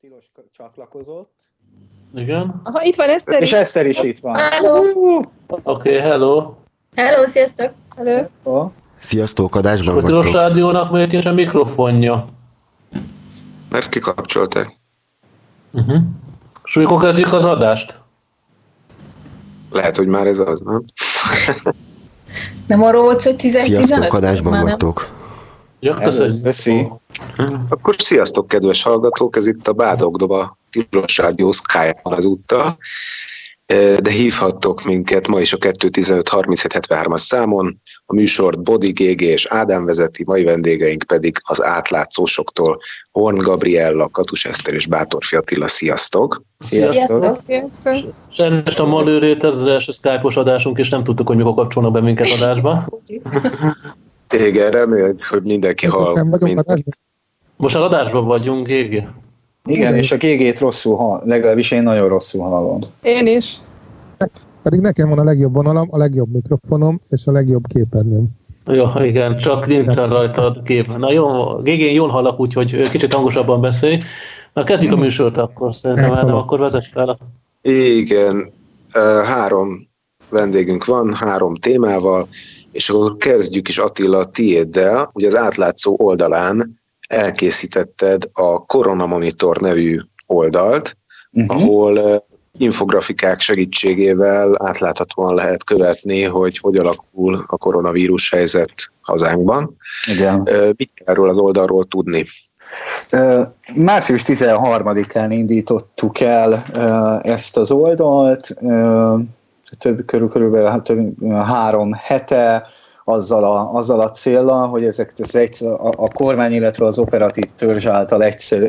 Tilos csatlakozott. Igen. Aha, itt van Eszter És is. Eszter is itt van. Hello! Oké, okay, hello. Hello, sziasztok! Hello. Sziasztok, adásban A Tilos. Rádiónak miért nincs a mikrofonja? Mert kikapcsolták. Uh-huh. És mikor kezdjük az adást? Lehet, hogy már ez az, nem? Nem arról volt, hogy 10 Sziasztok, 15? adásban vagytok. Ja, köszönjük. Köszi. Akkor sziasztok, kedves hallgatók! Ez itt a Bádogdoba Tilos Rádió Skype-on ezúttal. Eh, De hívhattok minket ma is a 215 37 73-as számon. A műsort Bodi GG és Ádám vezeti, mai vendégeink pedig az átlátszósoktól Horn Gabriella, Katus Eszter és Bátorfi Attila. Sziasztok! Sziasztok. Sziasztok. Sajnos a malőrét, ez az első Skype-os adásunk, és nem tudtuk, hogy mikor kapcsolnak be minket adásba. Igen, reméljük, hogy mindenki hall. Mind... Most az adásban vagyunk, Gégi. Igen, és a GG-t rosszul hall, legalábbis én nagyon rosszul hallom. Én is. Pedig nekem van a legjobb vonalam, a legjobb mikrofonom és a legjobb képernyőm. Jó, igen, csak nincsen rajta a kép. Na jó, Gégén jól hallak, úgyhogy kicsit hangosabban beszélj. Na kezdjük a műsort akkor, szerintem. Ádám, akkor vezess fel. Igen, három vendégünk van, három témával, és akkor kezdjük is Attila tiéddel. Ugye az átlátszó oldalán elkészítetted a Corona Monitor nevű oldalt, Uh-huh. ahol ö, infografikák segítségével átláthatóan lehet követni, hogy hogy alakul a koronavírus helyzet hazánkban. Igen. Ö, Mit kell erről az oldalról tudni? Ö, Március 13-án indítottuk el ezt az oldalt, több, körül, körülbelül hát több, három hete, azzal a, azzal a célra, hogy ezek ez egy, a, a kormány, illetve az operatív törzs által egyszer,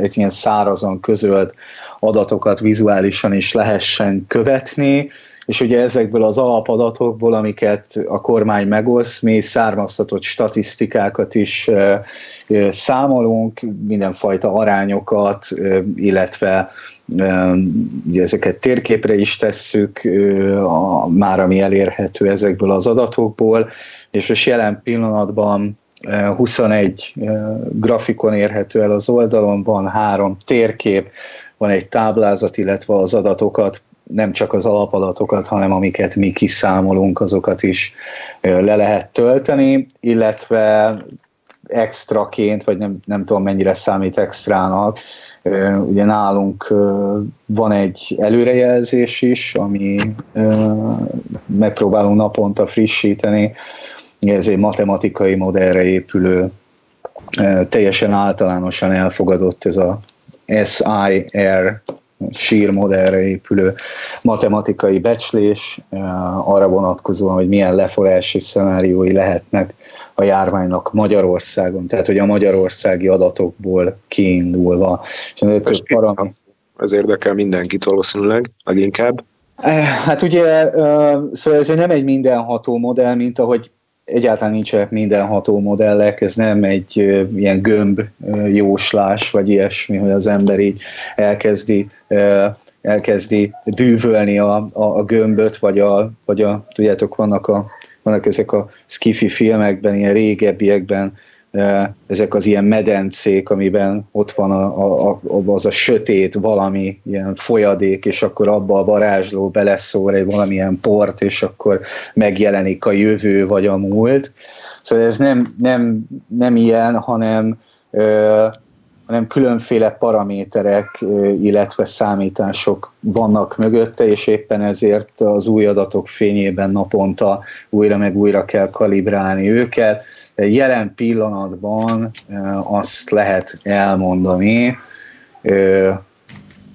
egy ilyen szárazon közölt adatokat vizuálisan is lehessen követni, és ugye ezekből az alapadatokból, amiket a kormány megoszt, mi származtatott statisztikákat is számolunk, mindenfajta arányokat, illetve ugye ezeket térképre is tesszük, a, már ami elérhető ezekből az adatokból, és most jelen pillanatban ö, 21 ö, grafikon érhető el az oldalon, van három térkép, van egy táblázat, illetve az adatokat nem csak az alapadatokat, hanem amiket mi kiszámolunk, azokat is le lehet tölteni, illetve extraként, vagy nem, nem tudom mennyire számít extrának, ugye nálunk van egy előrejelzés is, ami megpróbálunk naponta frissíteni, ez egy matematikai modellre épülő, teljesen általánosan elfogadott ez a SIR sír modellre épülő matematikai becslés arra vonatkozóan, hogy milyen lefolyási szenáriói lehetnek a járványnak Magyarországon, tehát hogy a magyarországi adatokból kiindulva. És param- Ez érdekel mindenkit valószínűleg, leginkább. Eh, Hát ugye, szóval ez nem egy mindenható modell, mint ahogy egyáltalán nincsenek mindenható modellek, ez nem egy ilyen gömb jóslás, vagy ilyesmi, hogy az ember így elkezdi, elkezdi bűvölni a, a, a gömböt, vagy a, vagy a, tudjátok, vannak, a, vannak ezek a skifi filmekben, ilyen régebbiekben, ezek az ilyen medencék, amiben ott van a, a, a, az a sötét valami, ilyen folyadék, és akkor abba a varázsló beleszór egy valamilyen port, és akkor megjelenik a jövő vagy a múlt. Szóval ez nem, nem, nem ilyen, hanem hanem különféle paraméterek, illetve számítások vannak mögötte, és éppen ezért az új adatok fényében naponta újra meg újra kell kalibrálni őket. De jelen pillanatban azt lehet elmondani,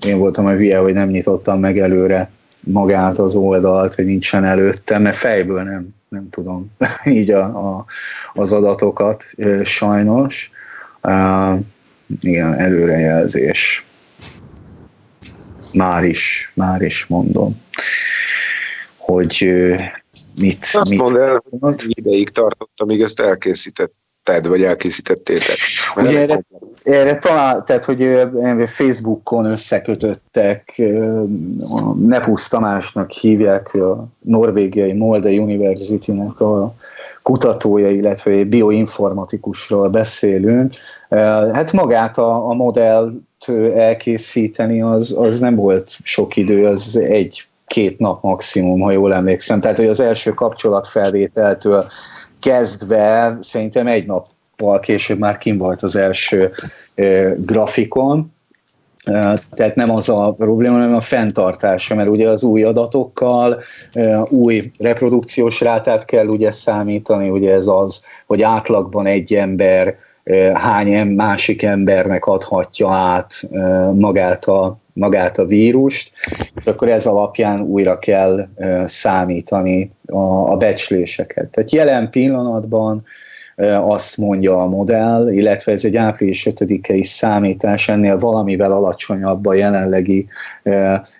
én voltam a hülye, hogy nem nyitottam meg előre magát az oldalt, hogy nincsen előttem, mert fejből nem, nem tudom így a, a, az adatokat sajnos. Igen, előrejelzés. Már is, már is mondom, hogy mit, Azt mit mondd el, hogy ideig tartott, amíg ezt elkészítetted, vagy elkészítettétek. Ugye erre, erre talán, tehát hogy Facebookon összekötöttek, Nepusz Tamásnak hívják, a norvégiai Molde University-nek a kutatója, illetve egy bioinformatikusról beszélünk. Hát magát a, a modell elkészíteni, az, az nem volt sok idő, az egy-két nap maximum, ha jól emlékszem. Tehát, hogy az első kapcsolatfelvételtől kezdve szerintem egy nappal később már kim volt az első grafikon, tehát nem az a probléma, hanem a fenntartása, mert ugye az új adatokkal új reprodukciós rátát kell ugye számítani, ugye ez az, hogy átlagban egy ember hány másik embernek adhatja át magát a, magát a vírust, és akkor ez alapján újra kell számítani a, a becsléseket. Tehát jelen pillanatban azt mondja a modell, illetve ez egy április 5-i számítás, ennél valamivel alacsonyabb a jelenlegi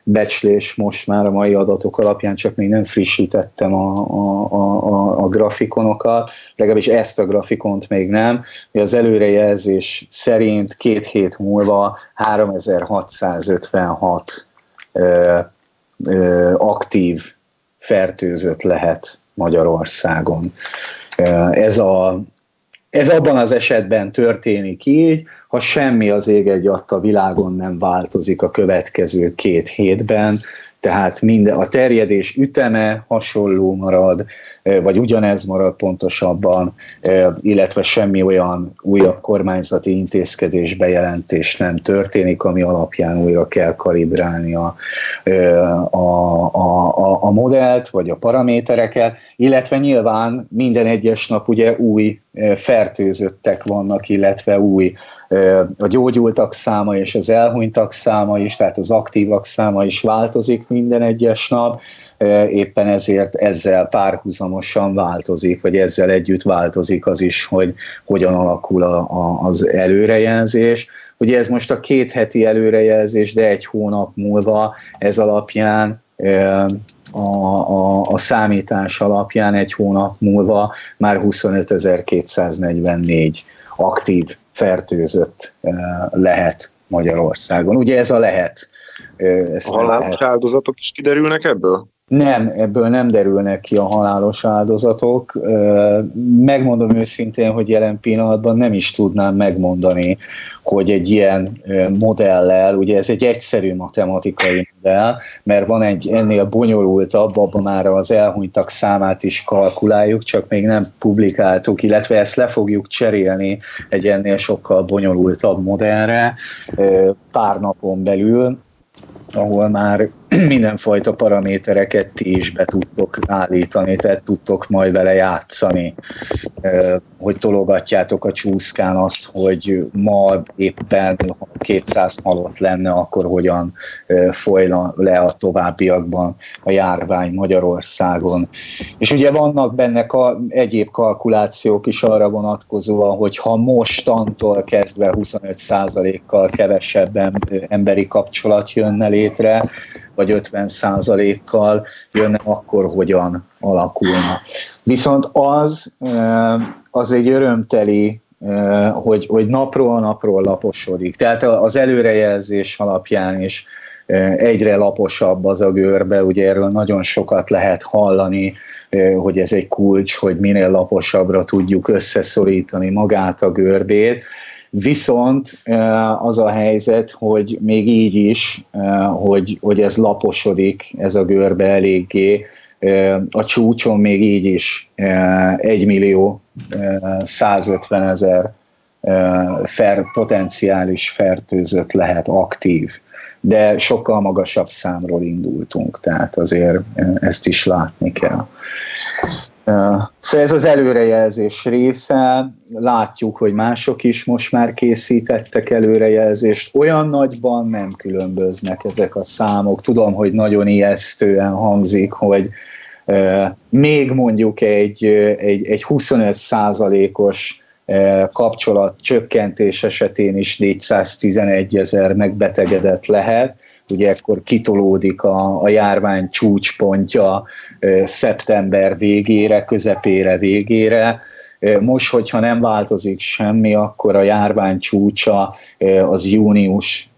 becslés most már a mai adatok alapján, csak még nem frissítettem a, a, a, a grafikonokat, legalábbis ezt a grafikont még nem, hogy az előrejelzés szerint két hét múlva 3656 ö, ö, aktív fertőzött lehet Magyarországon. Ez, a, ez abban az esetben történik így, ha semmi az ég egy a világon nem változik a következő két hétben, tehát minden, a terjedés üteme hasonló marad, vagy ugyanez marad pontosabban, illetve semmi olyan újabb kormányzati intézkedés bejelentés nem történik, ami alapján újra kell kalibrálni a, a, a, a modellt, vagy a paramétereket, illetve nyilván minden egyes nap ugye új fertőzöttek vannak, illetve új a gyógyultak száma és az elhunytak száma is, tehát az aktívak száma is változik minden egyes nap, éppen ezért ezzel párhuzamosan változik, vagy ezzel együtt változik az is, hogy hogyan alakul a, a, az előrejelzés. Ugye ez most a két heti előrejelzés, de egy hónap múlva ez alapján a, a, a számítás alapján egy hónap múlva már 25.244 aktív fertőzött lehet Magyarországon. Ugye ez a lehet. Ez a halálos áldozatok is kiderülnek ebből? Nem, ebből nem derülnek ki a halálos áldozatok. Megmondom őszintén, hogy jelen pillanatban nem is tudnám megmondani, hogy egy ilyen modellel, ugye ez egy egyszerű matematikai modell, mert van egy ennél bonyolultabb, abban már az elhunytak számát is kalkuláljuk, csak még nem publikáltuk, illetve ezt le fogjuk cserélni egy ennél sokkal bonyolultabb modellre pár napon belül, ahol már mindenfajta paramétereket ti is be tudtok állítani, tehát tudtok majd vele játszani, hogy tologatjátok a csúszkán azt, hogy ma éppen 200 halott lenne, akkor hogyan folyna le a továbbiakban a járvány Magyarországon. És ugye vannak benne egyéb kalkulációk is arra vonatkozóan, hogy ha mostantól kezdve 25%-kal kevesebb emberi kapcsolat jönne létre, vagy 50 százalékkal jönne, akkor hogyan alakulna. Viszont az, az egy örömteli hogy, hogy napról napról laposodik. Tehát az előrejelzés alapján is egyre laposabb az a görbe, ugye erről nagyon sokat lehet hallani, hogy ez egy kulcs, hogy minél laposabbra tudjuk összeszorítani magát a görbét, Viszont az a helyzet, hogy még így is, hogy, hogy ez laposodik, ez a görbe eléggé, a csúcson még így is 1 millió 150 ezer fer, potenciális fertőzött lehet aktív, de sokkal magasabb számról indultunk, tehát azért ezt is látni kell. Szóval ez az előrejelzés része, látjuk, hogy mások is most már készítettek előrejelzést, olyan nagyban nem különböznek ezek a számok. Tudom, hogy nagyon ijesztően hangzik, hogy még mondjuk egy, egy, egy 25 százalékos kapcsolat csökkentés esetén is 411 ezer megbetegedett lehet, ugye ekkor kitolódik a, a járvány csúcspontja szeptember végére, közepére, végére. Most, hogyha nem változik semmi, akkor a járvány csúcsa az június,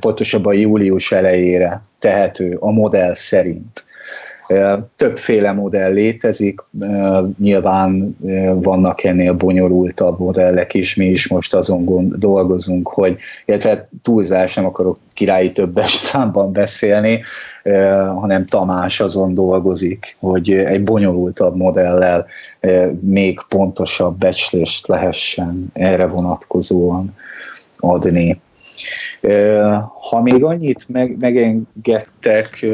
pontosabban július elejére tehető a modell szerint. Többféle modell létezik, nyilván vannak ennél bonyolultabb modellek is, mi is most azon dolgozunk, hogy, illetve túlzás, nem akarok királyi többes számban beszélni, hanem Tamás azon dolgozik, hogy egy bonyolultabb modellel még pontosabb becslést lehessen erre vonatkozóan adni. Ha még annyit meg, megengedtek,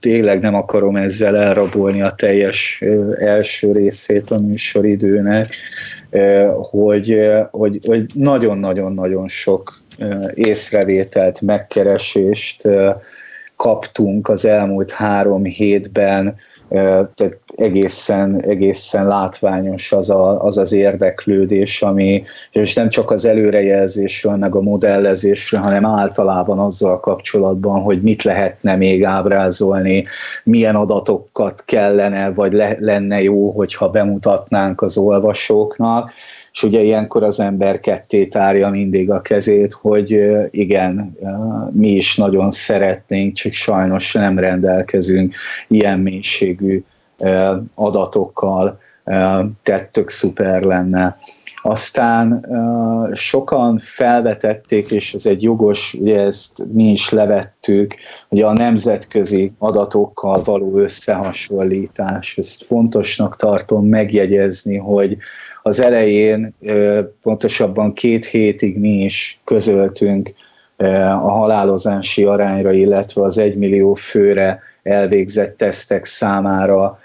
tényleg nem akarom ezzel elrabolni a teljes első részét a műsoridőnek, hogy, hogy, hogy nagyon-nagyon-nagyon sok észrevételt, megkeresést kaptunk az elmúlt három hétben tehát egészen, egészen látványos az, a, az az érdeklődés, ami és nem csak az előrejelzésről, meg a modellezésről, hanem általában azzal kapcsolatban, hogy mit lehetne még ábrázolni, milyen adatokat kellene, vagy le, lenne jó, hogyha bemutatnánk az olvasóknak és ugye ilyenkor az ember ketté tárja mindig a kezét, hogy igen, mi is nagyon szeretnénk, csak sajnos nem rendelkezünk ilyen mélységű adatokkal, tehát szuper lenne. Aztán uh, sokan felvetették, és ez egy jogos, ugye ezt mi is levettük, hogy a nemzetközi adatokkal való összehasonlítás. Ezt fontosnak tartom megjegyezni, hogy az elején, pontosabban két hétig mi is közöltünk a halálozási arányra, illetve az egymillió főre elvégzett tesztek számára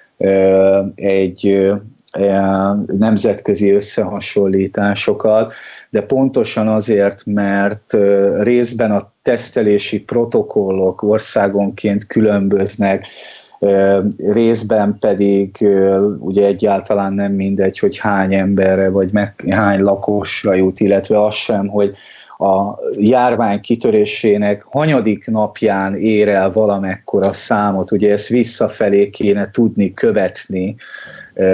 egy nemzetközi összehasonlításokat, de pontosan azért, mert részben a tesztelési protokollok országonként különböznek, részben pedig ugye egyáltalán nem mindegy, hogy hány emberre vagy meg, hány lakosra jut, illetve az sem, hogy a járvány kitörésének hanyadik napján ér el valamekkora számot, ugye ezt visszafelé kéne tudni követni,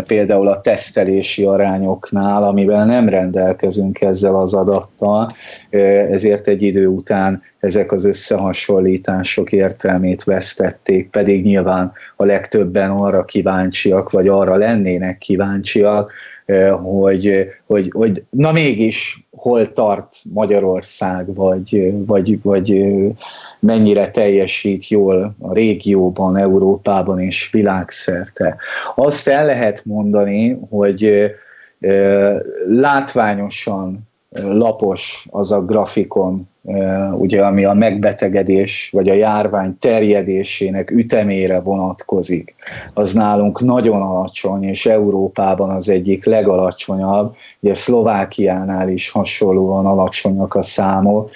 például a tesztelési arányoknál, amivel nem rendelkezünk ezzel az adattal, ezért egy idő után ezek az összehasonlítások értelmét vesztették, pedig nyilván a legtöbben arra kíváncsiak, vagy arra lennének kíváncsiak, hogy, hogy, hogy na mégis hol tart Magyarország, vagy, vagy, vagy mennyire teljesít jól a régióban, Európában és világszerte. Azt el lehet mondani, hogy látványosan lapos az a grafikon, ugye, ami a megbetegedés vagy a járvány terjedésének ütemére vonatkozik, az nálunk nagyon alacsony, és Európában az egyik legalacsonyabb, ugye Szlovákiánál is hasonlóan alacsonyak a számok,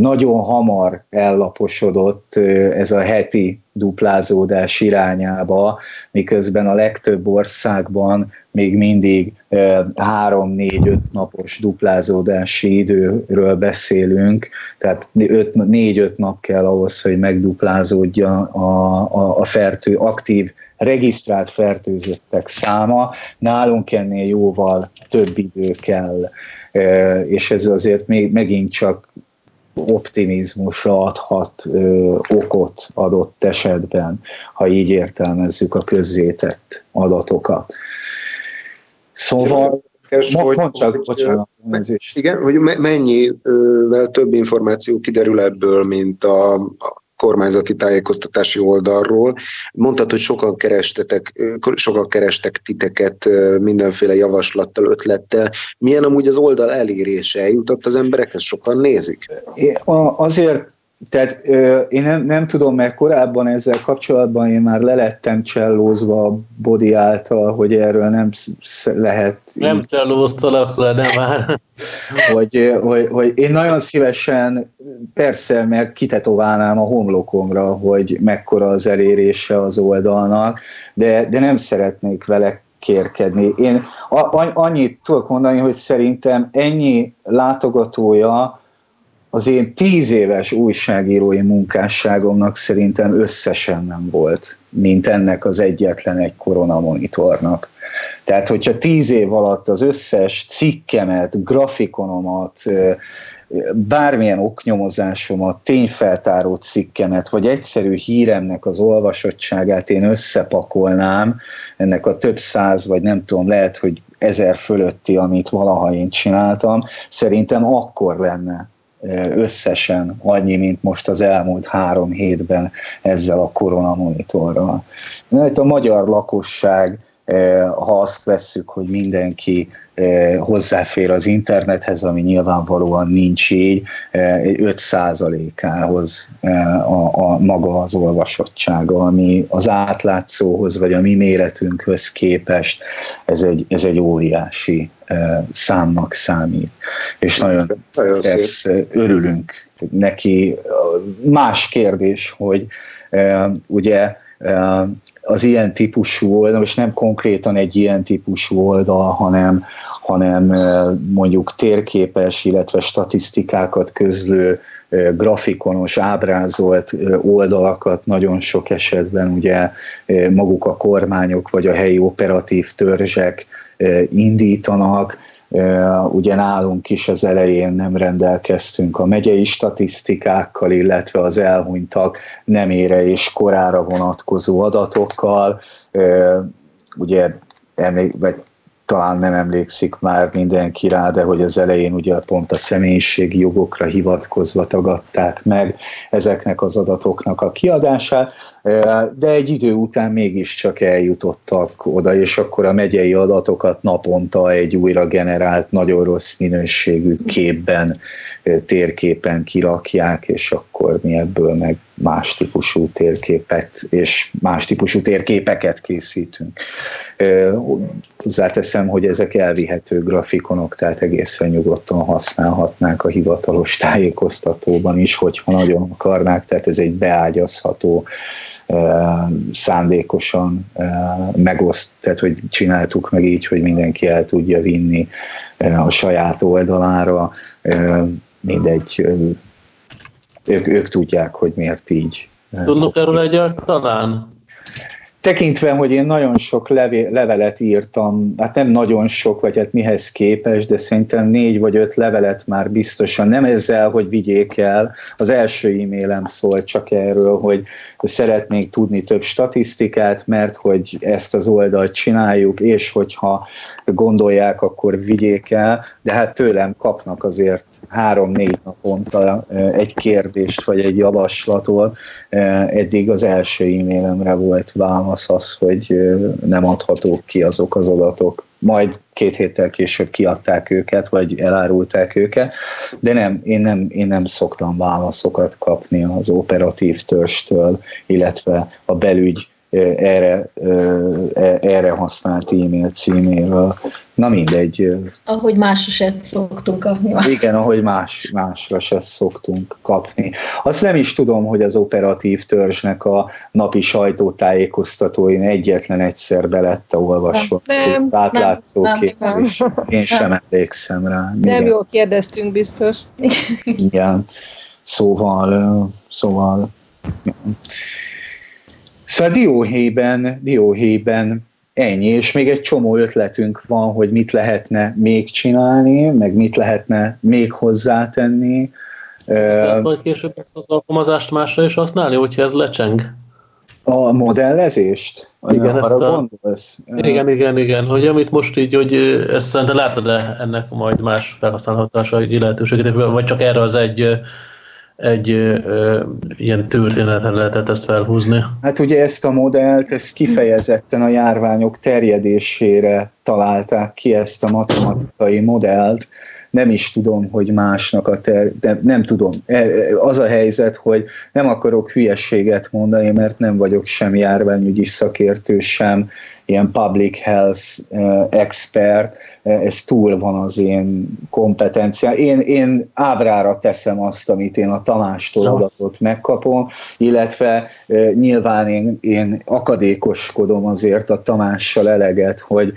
nagyon hamar ellaposodott ez a heti duplázódás irányába, miközben a legtöbb országban még mindig 3-4-5 napos duplázódási időről beszélünk, tehát 4-5 nap kell ahhoz, hogy megduplázódja a, a, a fertő, aktív regisztrált fertőzöttek száma, nálunk ennél jóval több idő kell, és ez azért még megint csak optimizmusra adhat ö, okot adott esetben, ha így értelmezzük a közzétett adatokat. Szóval érdekes, hogy, mond csak, hogy, bocsánat, igen, hogy mennyivel több információ kiderül ebből, mint a kormányzati tájékoztatási oldalról. Mondtad, hogy sokan kerestetek, sokan kerestek titeket mindenféle javaslattal, ötlettel. Milyen amúgy az oldal elérése? Eljutott az emberekhez? Sokan nézik? Azért tehát én nem, nem tudom, mert korábban ezzel kapcsolatban én már lelettem csellózva a body által, hogy erről nem lehet... Nem csellóztalak le, nem már. hogy, hogy, hogy én nagyon szívesen, persze, mert kitetoválnám a homlokomra, hogy mekkora az elérése az oldalnak, de, de nem szeretnék vele kérkedni. Én annyit tudok mondani, hogy szerintem ennyi látogatója, az én tíz éves újságírói munkásságomnak szerintem összesen nem volt, mint ennek az egyetlen egy koronamonitornak. Tehát, hogyha tíz év alatt az összes cikkemet, grafikonomat, bármilyen oknyomozásomat, tényfeltáró cikkemet, vagy egyszerű híremnek az olvasottságát én összepakolnám, ennek a több száz, vagy nem tudom, lehet, hogy ezer fölötti, amit valaha én csináltam, szerintem akkor lenne összesen annyi, mint most az elmúlt három hétben ezzel a koronamonitorral. Mert a magyar lakosság ha azt vesszük, hogy mindenki hozzáfér az internethez, ami nyilvánvalóan nincs így, 5%-ához a, a maga az olvasottsága, ami az átlátszóhoz, vagy a mi méretünkhöz képest ez egy, ez egy óriási számnak számít. És nagyon, nagyon ez, örülünk neki. Más kérdés, hogy ugye az ilyen típusú oldal, most nem konkrétan egy ilyen típusú oldal, hanem, hanem mondjuk térképes, illetve statisztikákat közlő grafikonos, ábrázolt oldalakat nagyon sok esetben ugye maguk a kormányok vagy a helyi operatív törzsek indítanak, Ugye nálunk is az elején nem rendelkeztünk a megyei statisztikákkal, illetve az elhunytak nemére és korára vonatkozó adatokkal. Ugye vagy talán nem emlékszik már mindenki rá, de hogy az elején ugye pont a személyiségi jogokra hivatkozva tagadták meg ezeknek az adatoknak a kiadását de egy idő után mégiscsak eljutottak oda, és akkor a megyei adatokat naponta egy újra generált, nagyon rossz minőségű képben, térképen kirakják, és akkor mi ebből meg más típusú térképet és más típusú térképeket készítünk. Hozzáteszem, hogy ezek elvihető grafikonok, tehát egészen nyugodtan használhatnák a hivatalos tájékoztatóban is, hogyha nagyon akarnák, tehát ez egy beágyazható szándékosan megoszt, tehát hogy csináltuk meg így, hogy mindenki el tudja vinni a saját oldalára, mindegy, ők, ők tudják, hogy miért így. Tudnak erről egyáltalán? Tekintve, hogy én nagyon sok levé, levelet írtam, hát nem nagyon sok, vagy hát mihez képes, de szerintem négy vagy öt levelet már biztosan, nem ezzel, hogy vigyék el. Az első e-mailem szólt csak erről, hogy szeretnék tudni több statisztikát, mert hogy ezt az oldalt csináljuk, és hogyha gondolják, akkor vigyék el, de hát tőlem kapnak azért három-négy naponta egy kérdést, vagy egy javaslatot. Eddig az első e-mailemre volt válasz az, hogy nem adhatók ki azok az adatok. Majd két héttel később kiadták őket, vagy elárulták őket, de nem, én nem, én nem szoktam válaszokat kapni az operatív törstől, illetve a belügy erre, e, erre használt e-mail címéről. Na mindegy. Ahogy másra se szoktunk kapni. Igen, ahogy más, másra se szoktunk kapni. Azt nem is tudom, hogy az operatív törzsnek a napi sajtótájékoztatóin egyetlen egyszer belette olvasva nem, átlátszó nem, nem, nem. Én sem emlékszem rá. Nem Igen. jól kérdeztünk biztos. Igen. Szóval, szóval Szóval dióhéjben, dióhéjben ennyi, és még egy csomó ötletünk van, hogy mit lehetne még csinálni, meg mit lehetne még hozzátenni. Lehet majd később ezt az alkalmazást másra is használni, hogyha ez lecseng? A modellezést? Igen, ezt a, gondolsz? igen, igen, igen, hogy amit most így, hogy ezt szerintem látod-e ennek majd más felhasználhatása lehetőséget, vagy csak erre az egy egy ö, ilyen történeten lehetett ezt felhúzni? Hát ugye ezt a modellt, ezt kifejezetten a járványok terjedésére találták ki ezt a matematikai modellt, nem is tudom, hogy másnak a ter... de nem tudom. E, az a helyzet, hogy nem akarok hülyességet mondani, mert nem vagyok sem járványügyi szakértő, sem ilyen public health uh, expert, ez túl van az én kompetenciám. Én, én ábrára teszem azt, amit én a Tamástól adatot megkapom, illetve nyilván én, én akadékoskodom azért a Tamással eleget, hogy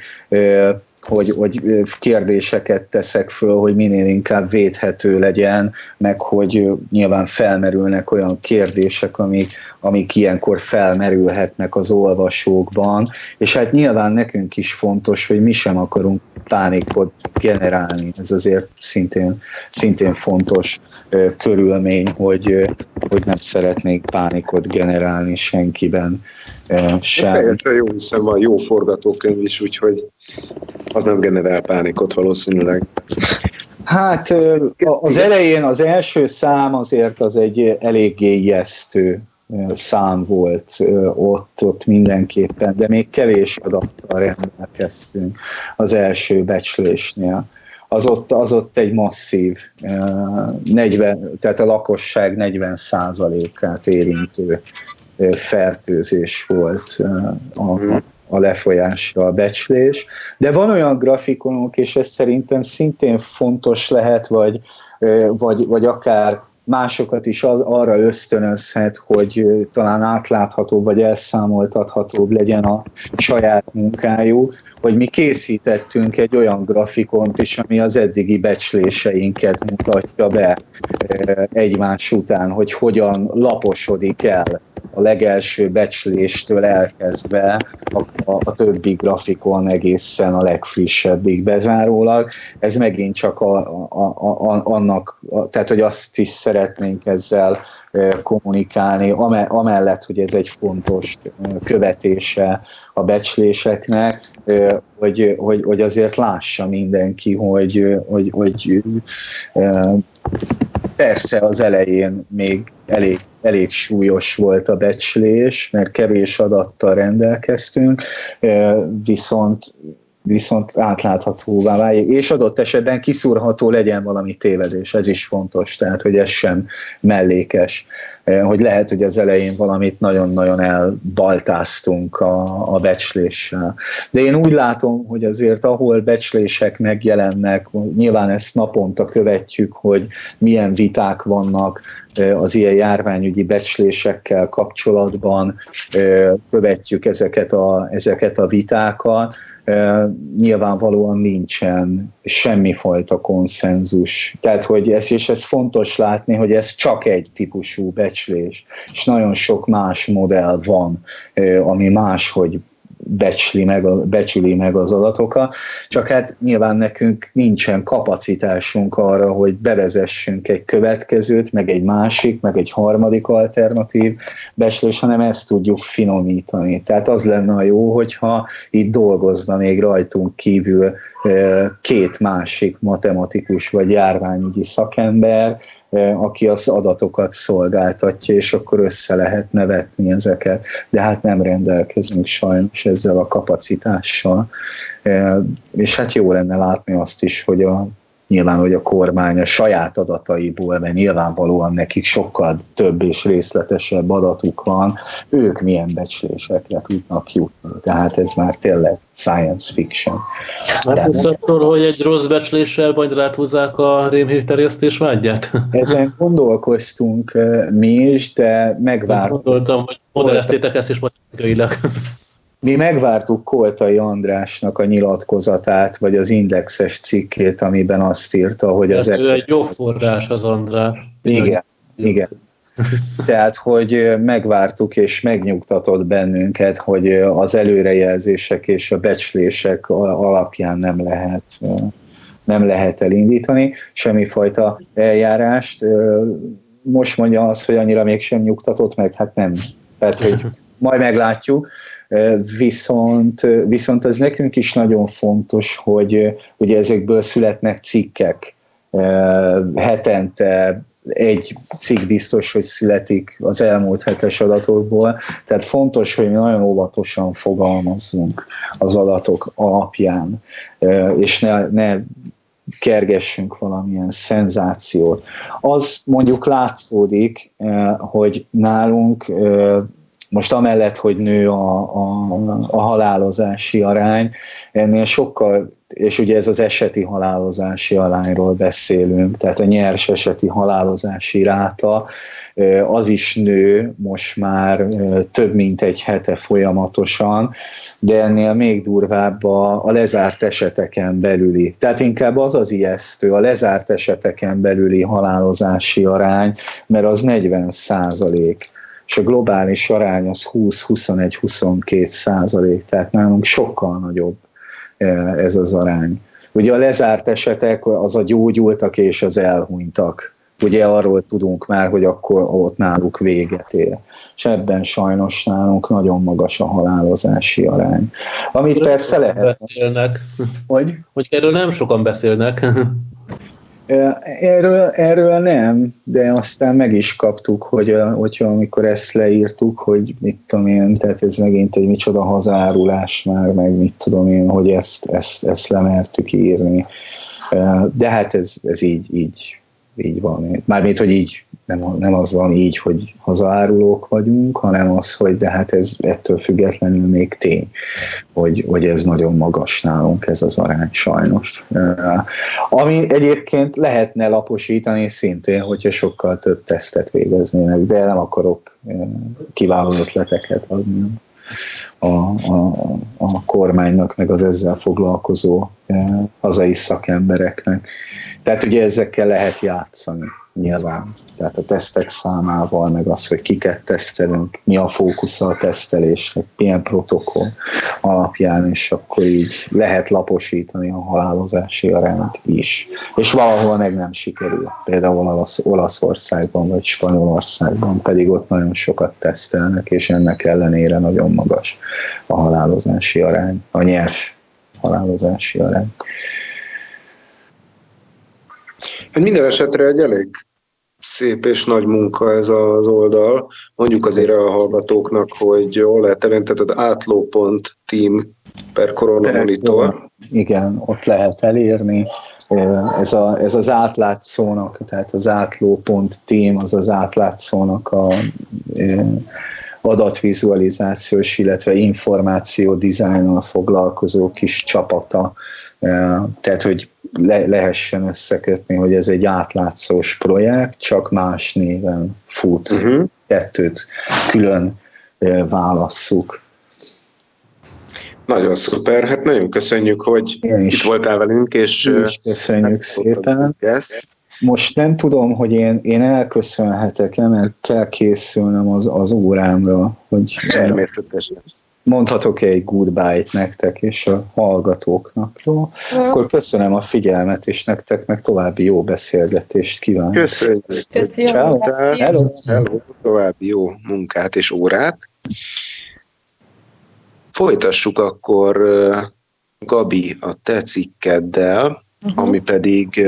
hogy, hogy kérdéseket teszek föl, hogy minél inkább védhető legyen, meg hogy nyilván felmerülnek olyan kérdések, amik, amik ilyenkor felmerülhetnek az olvasókban, és hát nyilván nekünk is fontos, hogy mi sem akarunk pánikot generálni. Ez azért szintén, szintén fontos körülmény, hogy, hogy nem szeretnék pánikot generálni senkiben sem. Teljesen jó, hiszen van jó forgatókönyv is, úgyhogy az nem generál pánikot valószínűleg. Hát az elején az első szám azért az egy eléggé ijesztő szám volt ott, ott mindenképpen, de még kevés adattal rendelkeztünk az első becslésnél. Az ott, az ott egy masszív, 40, tehát a lakosság 40 át érintő fertőzés volt a, mhm. a lefolyásra a becslés. De van olyan grafikonok, és ez szerintem szintén fontos lehet, vagy, vagy, vagy akár másokat is az, arra ösztönözhet, hogy talán átláthatóbb vagy elszámoltathatóbb legyen a saját munkájuk, hogy mi készítettünk egy olyan grafikont is, ami az eddigi becsléseinket mutatja be egymás után, hogy hogyan laposodik el a legelső becsléstől elkezdve a, a, a többi grafikon egészen a legfrissebbig bezárólag. Ez megint csak a, a, a, annak, a, tehát hogy azt is szeretnénk ezzel kommunikálni, amellett, hogy ez egy fontos követése a becsléseknek, hogy, hogy, hogy azért lássa mindenki, hogy, hogy, hogy persze az elején még elég, elég súlyos volt a becslés, mert kevés adattal rendelkeztünk, viszont viszont átláthatóvá válja, és adott esetben kiszúrható legyen valami tévedés, ez is fontos, tehát hogy ez sem mellékes, hogy lehet, hogy az elején valamit nagyon-nagyon elbaltáztunk a, a becsléssel. De én úgy látom, hogy azért ahol becslések megjelennek, nyilván ezt naponta követjük, hogy milyen viták vannak eh, az ilyen járványügyi becslésekkel kapcsolatban, eh, követjük ezeket a, ezeket a vitákat, nyilvánvalóan nincsen semmifajta konszenzus. Tehát, hogy ez, és ez fontos látni, hogy ez csak egy típusú becslés, és nagyon sok más modell van, ami máshogy becsli meg, becsüli meg az adatokat, csak hát nyilván nekünk nincsen kapacitásunk arra, hogy bevezessünk egy következőt, meg egy másik, meg egy harmadik alternatív becslés, hanem ezt tudjuk finomítani. Tehát az lenne a jó, hogyha itt dolgozna még rajtunk kívül két másik matematikus vagy járványügyi szakember, aki az adatokat szolgáltatja, és akkor össze lehet nevetni ezeket. De hát nem rendelkezünk sajnos ezzel a kapacitással. És hát jó lenne látni azt is, hogy a nyilván, hogy a kormány a saját adataiból, mert nyilvánvalóan nekik sokkal több és részletesebb adatuk van, ők milyen becslésekre tudnak jutni. Tehát ez már tényleg science fiction. Hát hogy egy rossz becsléssel majd ráthúzzák a rémhír terjesztés vágyát? Ezen gondolkoztunk eh, mi is, de megvártuk. Gondoltam, hogy modelleztétek ezt is matematikailag. Mi megvártuk Koltai Andrásnak a nyilatkozatát, vagy az indexes cikkét, amiben azt írta, hogy az... Ez egy jó forrás az András. Igen, igen. Tehát, hogy megvártuk és megnyugtatott bennünket, hogy az előrejelzések és a becslések alapján nem lehet, nem lehet elindítani semmifajta eljárást. Most mondja azt, hogy annyira mégsem nyugtatott meg, hát nem. Tehát, hogy majd meglátjuk. Viszont, viszont ez nekünk is nagyon fontos, hogy ugye ezekből születnek cikkek. Hetente egy cikk biztos, hogy születik az elmúlt hetes adatokból, tehát fontos, hogy mi nagyon óvatosan fogalmazzunk az adatok alapján, és ne, ne kergessünk valamilyen szenzációt. Az mondjuk látszódik, hogy nálunk most amellett, hogy nő a, a, a halálozási arány, ennél sokkal és ugye ez az eseti halálozási alányról beszélünk, tehát a nyers eseti halálozási ráta az is nő most már több mint egy hete folyamatosan, de ennél még durvább a, a lezárt eseteken belüli. Tehát inkább az az ijesztő, a lezárt eseteken belüli halálozási arány, mert az 40 százalék és a globális arány az 20-21-22 százalék, tehát nálunk sokkal nagyobb ez az arány. Ugye a lezárt esetek az a gyógyultak és az elhunytak ugye arról tudunk már, hogy akkor ott náluk véget ér. És ebben sajnos nálunk nagyon magas a halálozási arány. Amit erről persze lehet... Beszélnek. Hogy? Hogy erről nem sokan beszélnek. Erről, erről nem, de aztán meg is kaptuk, hogy hogyha amikor ezt leírtuk, hogy mit tudom én, tehát ez megint egy micsoda hazárulás már, meg mit tudom én, hogy ezt, ezt, ezt lemertük írni. De hát ez, ez így, így így van. Mármint, hogy így nem, nem az van így, hogy hazaárulók vagyunk, hanem az, hogy de hát ez ettől függetlenül még tény, hogy, hogy ez nagyon magas nálunk ez az arány sajnos. Ami egyébként lehetne laposítani szintén, hogyha sokkal több tesztet végeznének, de nem akarok kiváló ötleteket adni a, a, a kormánynak, meg az ezzel foglalkozó hazai szakembereknek. Tehát ugye ezekkel lehet játszani nyilván. Tehát a tesztek számával, meg az, hogy kiket tesztelünk, mi a fókusz a tesztelésnek, milyen protokoll alapján, és akkor így lehet laposítani a halálozási arányt is. És valahol meg nem sikerül. Például Olasz, Olaszországban vagy Spanyolországban pedig ott nagyon sokat tesztelnek, és ennek ellenére nagyon magas a halálozási arány, a nyers halálozási arány. Hát minden esetre egy elég szép és nagy munka ez az oldal. Mondjuk azért a hallgatóknak, hogy hol lehet tehát átló.team per koronamonitor. Igen, ott lehet elérni. Ez, a, ez az átlátszónak, tehát az átló.team, az az átlátszónak a adatvizualizációs, illetve információ dizájnnal foglalkozó kis csapata. Tehát, hogy le, lehessen összekötni, hogy ez egy átlátszós projekt, csak más néven fut. Uh-huh. Kettőt külön válasszuk. Nagyon szuper, hát nagyon köszönjük, hogy is, itt voltál velünk, és köszönjük szépen. Ezt. Most nem tudom, hogy én, én elköszönhetek-e, mert kell készülnem az, az órámra, hogy Természetesen mondhatok egy goodbye-t nektek és a hallgatóknak. Jó? Akkor köszönöm a figyelmet, és nektek meg további jó beszélgetést kívánok. Köszönjük. Ciao. Hello. Hello. További jó munkát és órát. Folytassuk akkor Gabi a te cikkeddel, uh-huh. ami pedig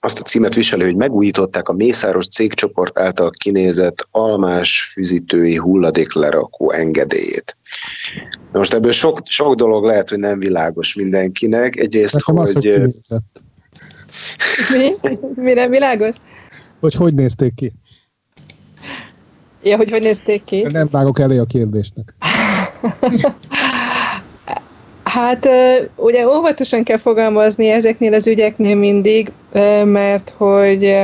azt a címet viseli, hogy megújították a Mészáros cégcsoport által kinézett almás fűzítői hulladék lerakó engedélyét. Na most ebből sok, sok dolog lehet, hogy nem világos mindenkinek. Egyrészt, Nekem hogy... Az, hogy Mi? Mi nem világos? Hogy hogy nézték ki? Ja, hogy hogy nézték ki? Nem vágok elé a kérdésnek. Hát ugye óvatosan kell fogalmazni ezeknél az ügyeknél mindig, mert hogy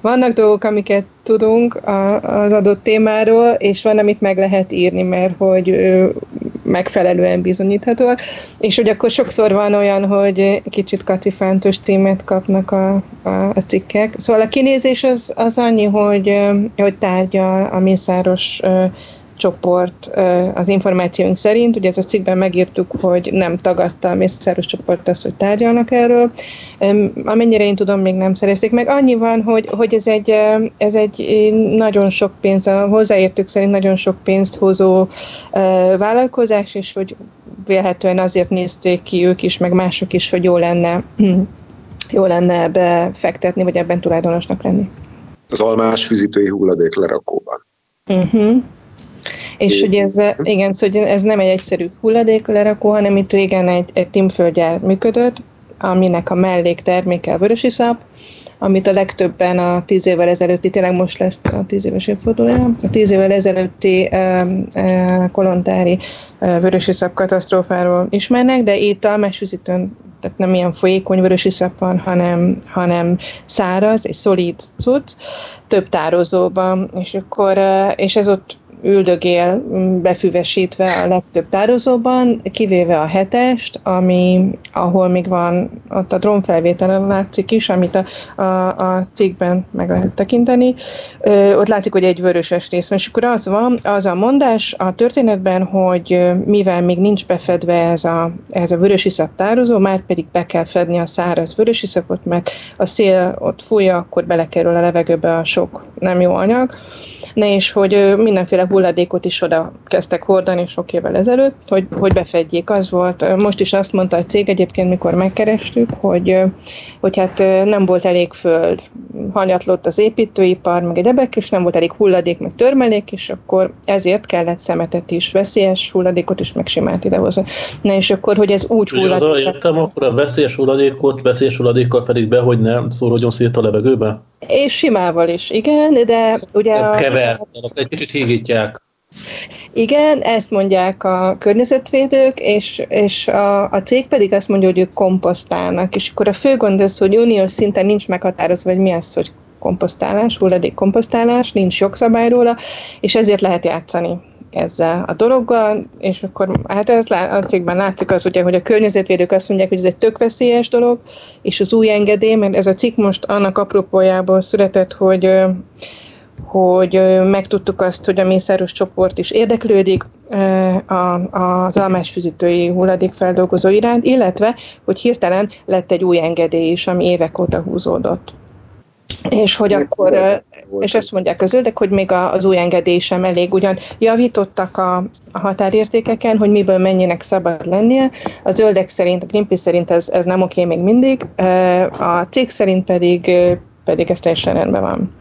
vannak dolgok, amiket tudunk az adott témáról, és van, amit meg lehet írni, mert hogy megfelelően bizonyíthatóak, és hogy akkor sokszor van olyan, hogy kicsit kacifántos címet kapnak a, a, a cikkek. Szóval a kinézés az, az annyi, hogy, hogy tárgyal a mészáros csoport az információink szerint, ugye ez a cikkben megírtuk, hogy nem tagadta a Mészáros csoport azt, hogy tárgyalnak erről. Amennyire én tudom, még nem szerezték meg. Annyi van, hogy, hogy ez, egy, ez egy nagyon sok pénz, a hozzáértők szerint nagyon sok pénzt hozó vállalkozás, és hogy vélhetően azért nézték ki ők is, meg mások is, hogy jó lenne jó lenne ebbe fektetni, vagy ebben tulajdonosnak lenni. Az almás fűzítői hulladék lerakóban. Uh-huh. És hogy ez, igen, szóval ez nem egy egyszerű hulladéklerakó, hanem itt régen egy, egy timföldgyár működött, aminek a mellékterméke a vörösiszap, amit a legtöbben a tíz évvel ezelőtti, tényleg most lesz a tíz éves évfordulója, a tíz évvel ezelőtti e, e, kolontári e, vörösiszap katasztrófáról ismernek, de itt a mesüzítőn tehát nem ilyen folyékony vörös iszap van, hanem, hanem száraz, egy szolid cucc, több tározóban, és akkor, és ez ott üldögél befüvesítve a legtöbb tározóban, kivéve a hetest, ami, ahol még van, ott a drónfelvételen látszik is, amit a, a, a cikkben meg lehet tekinteni, ö, ott látszik, hogy egy vöröses rész van, és akkor az van, az a mondás a történetben, hogy mivel még nincs befedve ez a, ez a vörös iszap tározó, már pedig be kell fedni a száraz vörös iszapot, mert a szél ott fújja, akkor belekerül a levegőbe a sok nem jó anyag, ne és hogy mindenféle hulladékot is oda kezdtek hordani sok évvel ezelőtt, hogy, hogy befedjék. Az volt, most is azt mondta a cég egyébként, mikor megkerestük, hogy, hogy hát nem volt elég föld, hanyatlott az építőipar, meg egyebek, és nem volt elég hulladék, meg törmelék, és akkor ezért kellett szemetet is, veszélyes hulladékot is meg simát idehozni. Na és akkor, hogy ez úgy hulladék... Az értem, akkor a veszélyes hulladékot veszélyes hulladékkal fedik be, hogy ne szórodjon szét a levegőbe? És simával is, igen, de ugye... A... Kever, egy kicsit hígítják. Igen, ezt mondják a környezetvédők, és, és a, a cég pedig azt mondja, hogy ők komposztálnak, és akkor a fő gond az, hogy uniós szinten nincs meghatározva, hogy mi az, hogy komposztálás, hulladék komposztálás, nincs jogszabály róla, és ezért lehet játszani ezzel a dologgal, és akkor hát ez a cikkben látszik az ugye, hogy a környezetvédők azt mondják, hogy ez egy tök veszélyes dolog, és az új engedély, mert ez a cikk most annak apropójából született, hogy hogy megtudtuk azt, hogy a mészáros csoport is érdeklődik az almásfüzítői hulladékfeldolgozó iránt, illetve, hogy hirtelen lett egy új engedély is, ami évek óta húzódott. És hogy akkor, és ezt mondják a zöldek, hogy még az új engedély sem elég, ugyan javítottak a, a határértékeken, hogy miből mennyinek szabad lennie. A zöldek szerint, a Greenpeace szerint ez, ez nem oké még mindig, a cég szerint pedig, pedig ez teljesen rendben van.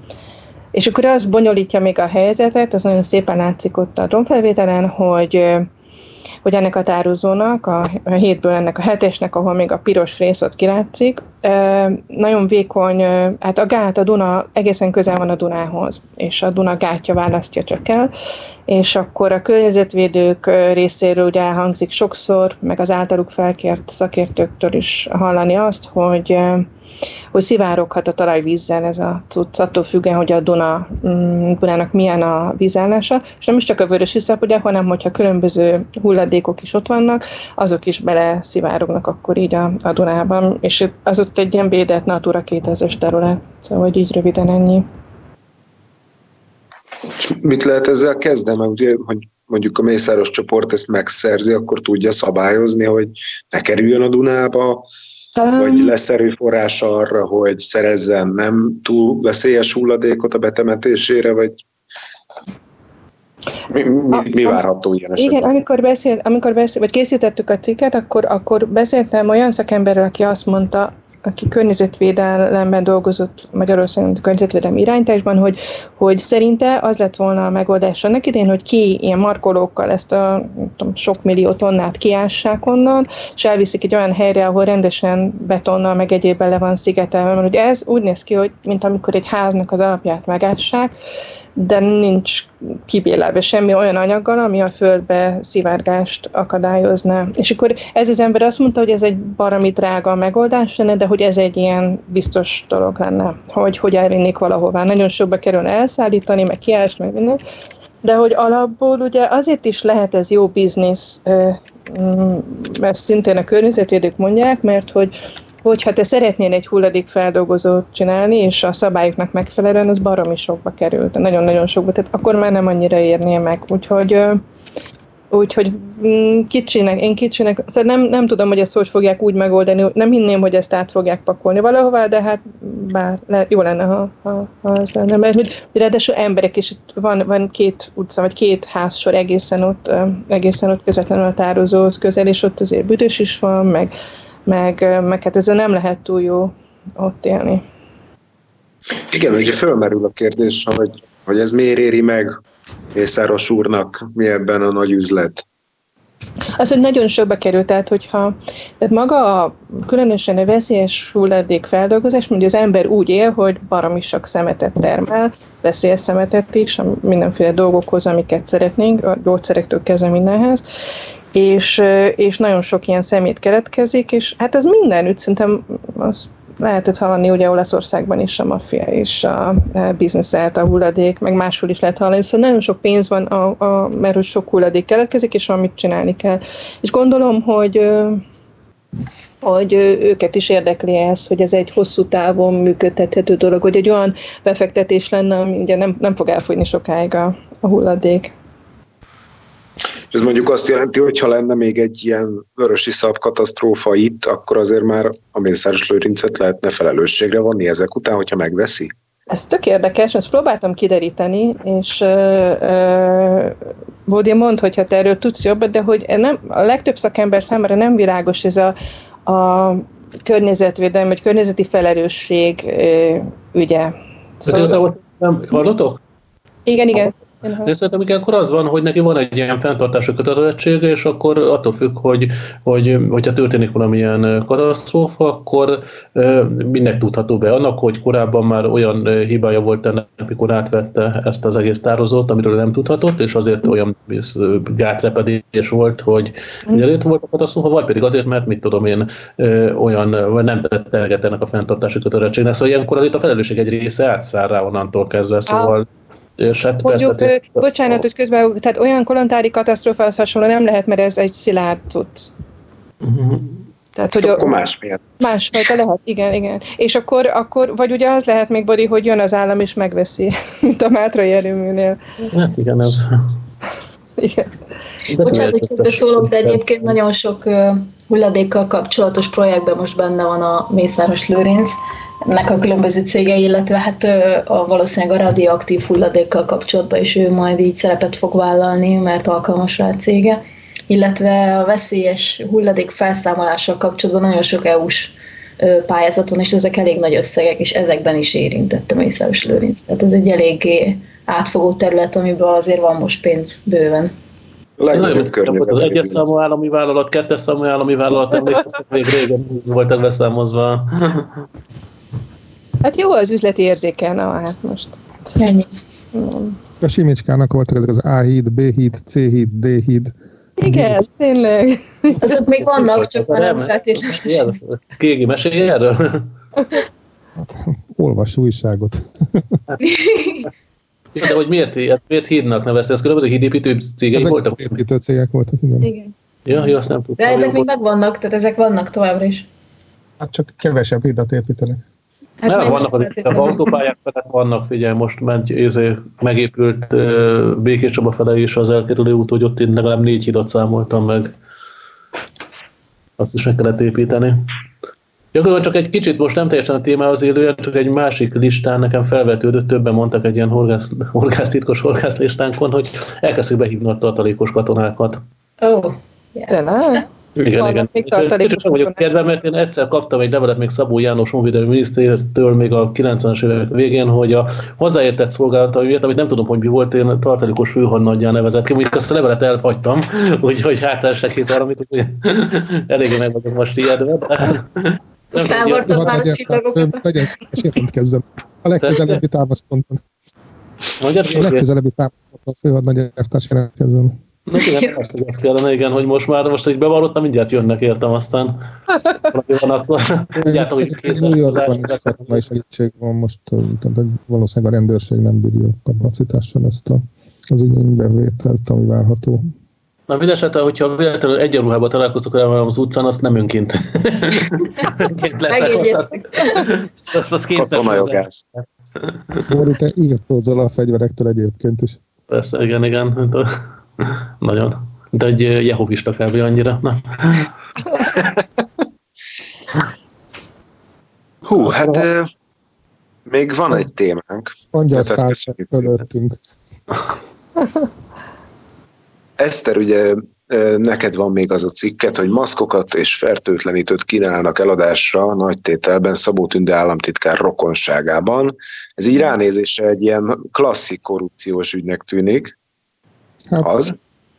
És akkor az bonyolítja még a helyzetet, az nagyon szépen látszik ott a drónfelvételen, hogy hogy ennek a tározónak, a, hétből ennek a hetesnek, ahol még a piros rész ott kilátszik, nagyon vékony, hát a gát, a Duna egészen közel van a Dunához, és a Duna gátja választja csak el, és akkor a környezetvédők részéről ugye elhangzik sokszor, meg az általuk felkért szakértőktől is hallani azt, hogy hogy szivároghat a talajvízzel ez a cucc, attól függően, hogy a Duna, mm, Dunának milyen a vízállása, és nem is csak a vörös iszap, ugye, hanem hogyha különböző hulladékok is ott vannak, azok is bele szivárognak akkor így a, a Dunában, és az ott egy ilyen védett Natura 2000-es terület, szóval hogy így röviden ennyi. És mit lehet ezzel kezdeni? Mert ugye, hogy mondjuk a Mészáros csoport ezt megszerzi, akkor tudja szabályozni, hogy ne kerüljön a Dunába, Um, vagy lesz erőforrás arra, hogy szerezzen nem túl veszélyes hulladékot a betemetésére, vagy mi, mi, mi várható ilyen esetben? Igen, amikor, beszélt, amikor beszélt, vagy készítettük a cikket, akkor, akkor beszéltem olyan szakemberrel, aki azt mondta, aki környezetvédelemben dolgozott Magyarországon környezetvédelmi irányításban, hogy, hogy szerinte az lett volna a megoldás annak idén, hogy ki ilyen markolókkal ezt a tudom, sok millió tonnát kiássák onnan, és elviszik egy olyan helyre, ahol rendesen betonnal meg egyébben le van szigetelve, mert ugye ez úgy néz ki, hogy mint amikor egy háznak az alapját megássák, de nincs kibélelve semmi olyan anyaggal, ami a földbe szivárgást akadályozna. És akkor ez az ember azt mondta, hogy ez egy barami drága megoldás lenne, de hogy ez egy ilyen biztos dolog lenne, hogy hogy elvinnék valahová. Nagyon sokba kerül elszállítani, meg kiásni, meg minden. De hogy alapból ugye azért is lehet ez jó biznisz, mm, ezt szintén a környezetvédők mondják, mert hogy hogyha te szeretnél egy hulladékfeldolgozót csinálni, és a szabályoknak megfelelően, az baromi sokba került, nagyon-nagyon sokba, tehát akkor már nem annyira érnél meg. Úgyhogy Úgyhogy mm, kicsinek, én kicsinek, szóval nem, nem tudom, hogy ezt hogy fogják úgy megoldani, nem hinném, hogy ezt át fogják pakolni valahová, de hát bár le, jó lenne, ha, ha, ha az lenne. Mert hogy ráadásul emberek is, van, van két utca, vagy két házsor egészen ott, egészen ott közvetlenül a tározóhoz közel, és ott azért büdös is van, meg meg, meg hát ezzel nem lehet túl jó ott élni. Igen, ugye fölmerül a kérdés, hogy, hogy ez miért éri meg Mészáros úrnak, mi ebben a nagy üzlet? Az, hogy nagyon sokba került, tehát hogyha tehát maga a különösen a veszélyes hulladék feldolgozás, mondja az ember úgy él, hogy baromi sok szemetet termel, veszélyes szemetet is, mindenféle dolgokhoz, amiket szeretnénk, a gyógyszerektől kezdve mindenhez, és, és nagyon sok ilyen szemét keletkezik, és hát ez mindenütt szerintem az lehetett hallani ugye Olaszországban is a maffia és a bizniszelt, a hulladék, meg máshol is lehet hallani, szóval nagyon sok pénz van, a, a, mert hogy sok hulladék keletkezik, és amit csinálni kell. És gondolom, hogy hogy őket is érdekli ez, hogy ez egy hosszú távon működtethető dolog, hogy egy olyan befektetés lenne, ami ugye nem, nem fog elfogyni sokáig a, a hulladék. És ez mondjuk azt jelenti, hogy ha lenne még egy ilyen vörösi szab katasztrófa itt, akkor azért már a Mészáros Lőrincet lehetne felelősségre vonni ezek után, hogyha megveszi? Ez tök érdekes, ezt próbáltam kideríteni, és uh, Bódi mond, hogyha te erről tudsz jobbat, de hogy nem, a legtöbb szakember számára nem világos ez a, a környezetvédelmi, vagy környezeti felelősség uh, ügye. Szóval... Nem hallotok? Igen, igen. Uh-huh. Én szerintem igen, akkor az van, hogy neki van egy ilyen fenntartási kötelezettsége, és akkor attól függ, hogy, hogy hogyha történik valamilyen katasztrófa, akkor mindnek tudható be. Annak, hogy korábban már olyan hibája volt ennek, amikor átvette ezt az egész tározót, amiről nem tudhatott, és azért olyan gátrepedés volt, hogy uh-huh. ugye volt a katasztrófa, vagy pedig azért, mert mit tudom én, olyan, vagy nem tette ennek a fenntartási kötelezettségnek. Szóval ilyenkor azért a felelősség egy része átszáll rá onnantól kezdve, szóval és hát Mondjuk, persze, bocsánat, hogy közben, tehát olyan kolontári katasztrófához hasonló nem lehet, mert ez egy szilárd tud. Uh-huh. Tehát, hogy akkor másfél. Másfajta lehet, igen, igen. És akkor, akkor, vagy ugye az lehet még, Bodi, hogy jön az állam és megveszi, mint a Mátrai erőműnél. Hát igen, ez... igen. De Bocsánat, hogy közbeszólok, de egyébként nagyon sok uh, hulladékkal kapcsolatos projektben most benne van a Mészáros Lőrinc, nek a különböző cégei, illetve hát a, valószínűleg a radioaktív hulladékkal kapcsolatban is ő majd így szerepet fog vállalni, mert alkalmas rá a cége, illetve a veszélyes hulladék felszámolással kapcsolatban nagyon sok EU-s pályázaton, és ezek elég nagy összegek, és ezekben is érintette Mészáros Lőrinc. Tehát ez egy eléggé átfogó terület, amiben azért van most pénz bőven. Az egyes számú állami vállalat, kettes számú állami vállalat, emlékeztek, még régen voltak beszámozva. Hát jó az üzleti érzéke, na hát most. Ennyi. A Simicskának voltak ezek az A híd, B híd, C híd, D híd. Igen, tényleg. Azok még vannak, csak már nem feltétlenül. Kégi, mesélj erről? Hát, olvas újságot. De hogy miért, miért hídnak nevezte? Ez különböző hídépítő cégei ezek voltak? Hídépítő cégek voltak, igen. igen. Ja, jó, azt nem tudtam. De ezek még megvannak, tehát ezek vannak továbbra is. Hát csak kevesebb hidat építenek. Hát nem, vannak az, az autópályák felett vannak, figyelj, most ment, ezért megépült uh, Békés Csaba fele is az elkerülő út, hogy ott én legalább négy hidat számoltam meg. Azt is meg kellett építeni. Gyakorlatilag csak egy kicsit most nem teljesen a témához élően, csak egy másik listán nekem felvetődött, többen mondtak egy ilyen horgász, horgász titkos horgász listánkon, hogy elkezdték behívni a tartalékos katonákat. Ó, oh, yeah. Igen, igen. Kicsit vagyok kedve, mert én egyszer kaptam egy levelet még Szabó János honvédelmi minisztértől még a 90-es évek végén, hogy a hozzáértett szolgálata, amit nem tudom, hogy mi volt, én tartalékos főhadnaggyá nevezett ki, mondjuk azt a levelet elhagytam, úgyhogy hát elsek arra, amit eléggé meg vagyok most ijedve. Már a csillagokat. Legyen A legközelebbi támaszponton. A legközelebbi támaszponton a főhadnagy jelentkezzen. Neki nem ez kellene, igen, hogy most már, most hogy bevallottam, mindjárt jönnek értem, aztán van akkor. mindjárt, hogy kész. New Yorkban is katonai segítség van most, tehát valószínűleg a rendőrség nem bírja kapacitással ezt a, az igénybevételt, ami várható. Na, mindesetre, hogyha véletlenül egyenruhában találkozok velem az utcán, azt nem önként. Megjegyezzük. Azt, azt kétszer Katonajogász. Móri, te írtózol a fegyverektől egyébként is. Persze, igen, igen. Nagyon. Mint egy jehovista kb. annyira. Na. Hú, hát még van egy témánk. Angyal szállt fölöttünk. Eszter, ugye neked van még az a cikket, hogy maszkokat és fertőtlenítőt kínálnak eladásra nagy tételben Szabó Tünde államtitkár rokonságában. Ez így ránézésre egy ilyen klasszik korrupciós ügynek tűnik. Hát, az?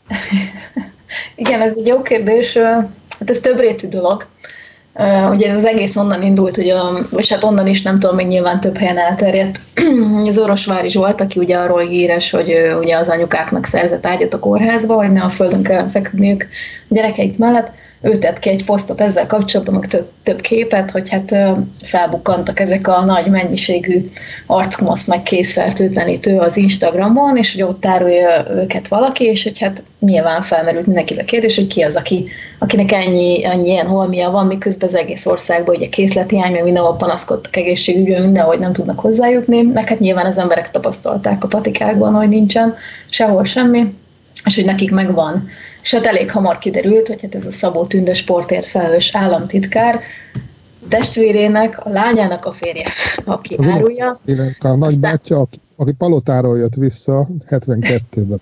Igen, ez egy jó kérdés. Hát ez több rétű dolog. ugye az egész onnan indult, hogy a, vagy hát onnan is nem tudom, még nyilván több helyen elterjedt, az Orosvári Zsolt, aki ugye arról híres, hogy ugye az anyukáknak szerzett ágyat a kórházba, hogy ne a földön kell feküdniük a gyerekeik mellett, ő tett ki egy posztot ezzel kapcsolatban, meg több, több képet, hogy hát felbukkantak ezek a nagy mennyiségű arckmasz meg készfertőtlenítő az Instagramon, és hogy ott tárolja őket valaki, és hogy hát nyilván felmerült mindenkibe kérdés, hogy ki az, aki, akinek ennyi, ennyi ilyen holmia van, miközben az egész országban ugye készlethiány, mert mindenhol panaszkodtak egészségügyön, mindenhogy nem tudnak hozzájutni, meg hát nyilván az emberek tapasztalták a patikákban, hogy nincsen sehol semmi, és hogy nekik megvan és hát elég hamar kiderült, hogy hát ez a Szabó Tünde sportért felelős államtitkár testvérének, a lányának a férje, aki az árulja. A nagybátyja, aki, aki palotáról jött vissza 72-ben.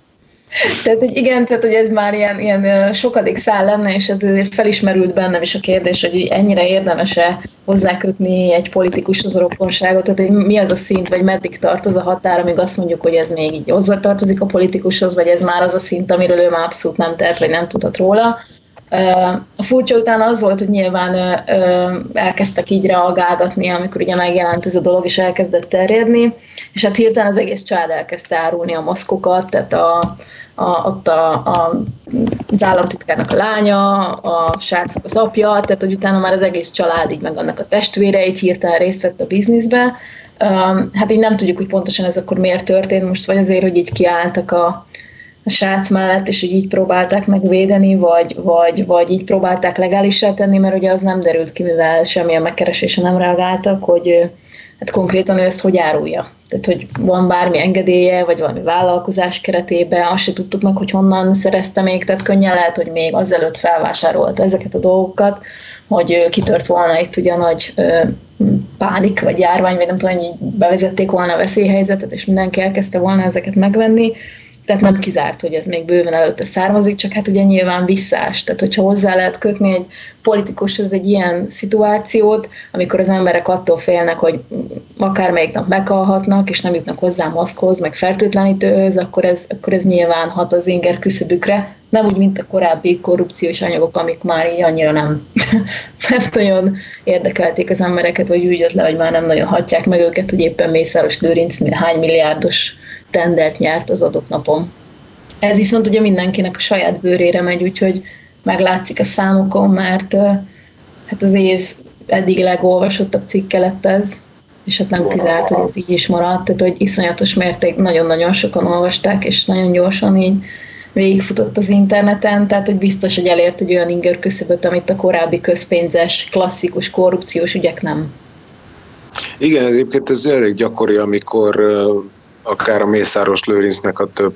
Tehát, hogy igen, tehát, hogy ez már ilyen, ilyen sokadik szál lenne, és ez felismerült bennem is a kérdés, hogy ennyire érdemes-e hozzákötni egy politikushoz a rokonságot, tehát hogy mi az a szint, vagy meddig tart az a határ, amíg azt mondjuk, hogy ez még így hozzátartozik a politikushoz, vagy ez már az a szint, amiről ő már abszolút nem tett, vagy nem tudhat róla. A furcsa után az volt, hogy nyilván elkezdtek így reagálgatni, amikor ugye megjelent ez a dolog, és elkezdett terjedni, és hát hirtelen az egész család elkezdte árulni a maszkokat, tehát a, a, ott a, a, az államtitkárnak a lánya, a srácnak az apja, tehát hogy utána már az egész család, így meg annak a testvéreit hirtelen részt vett a bizniszbe. Um, hát így nem tudjuk, hogy pontosan ez akkor miért történt most, vagy azért, hogy így kiálltak a, a srác mellett, és hogy így próbálták megvédeni, vagy, vagy, vagy így próbálták legálisá tenni, mert ugye az nem derült ki, mivel semmilyen megkeresése nem reagáltak, hogy hát konkrétan ő ezt hogy árulja. Tehát, hogy van bármi engedélye, vagy valami vállalkozás keretében, azt se tudtuk meg, hogy honnan szerezte még, tehát könnyen lehet, hogy még azelőtt felvásárolta ezeket a dolgokat, hogy kitört volna itt ugye nagy pánik, vagy járvány, vagy nem tudom, hogy bevezették volna a veszélyhelyzetet, és mindenki elkezdte volna ezeket megvenni, tehát nem kizárt, hogy ez még bőven előtte származik, csak hát ugye nyilván visszás. Tehát, hogyha hozzá lehet kötni egy politikushoz egy ilyen szituációt, amikor az emberek attól félnek, hogy akármelyik nap meghalhatnak, és nem jutnak hozzá maszkhoz, meg fertőtlenítőhöz, akkor ez, akkor ez nyilván hat az inger küszöbükre, nem úgy, mint a korábbi korrupciós anyagok, amik már így annyira nem, nem nagyon érdekelték az embereket, vagy úgy jött le, hogy már nem nagyon hatják meg őket, hogy éppen Mészáros Lőrinc hány milliárdos tendert nyert az adott napon. Ez viszont ugye mindenkinek a saját bőrére megy, úgyhogy meglátszik a számokon, mert hát az év eddig legolvasottabb cikke lett ez, és hát nem kizárt, hogy ez így is maradt, tehát hogy iszonyatos mérték, nagyon-nagyon sokan olvasták, és nagyon gyorsan így végigfutott az interneten, tehát hogy biztos, hogy elért egy olyan inger küszöböt, amit a korábbi közpénzes, klasszikus korrupciós ügyek nem. Igen, egyébként ez elég gyakori, amikor akár a Mészáros Lőrincnek a több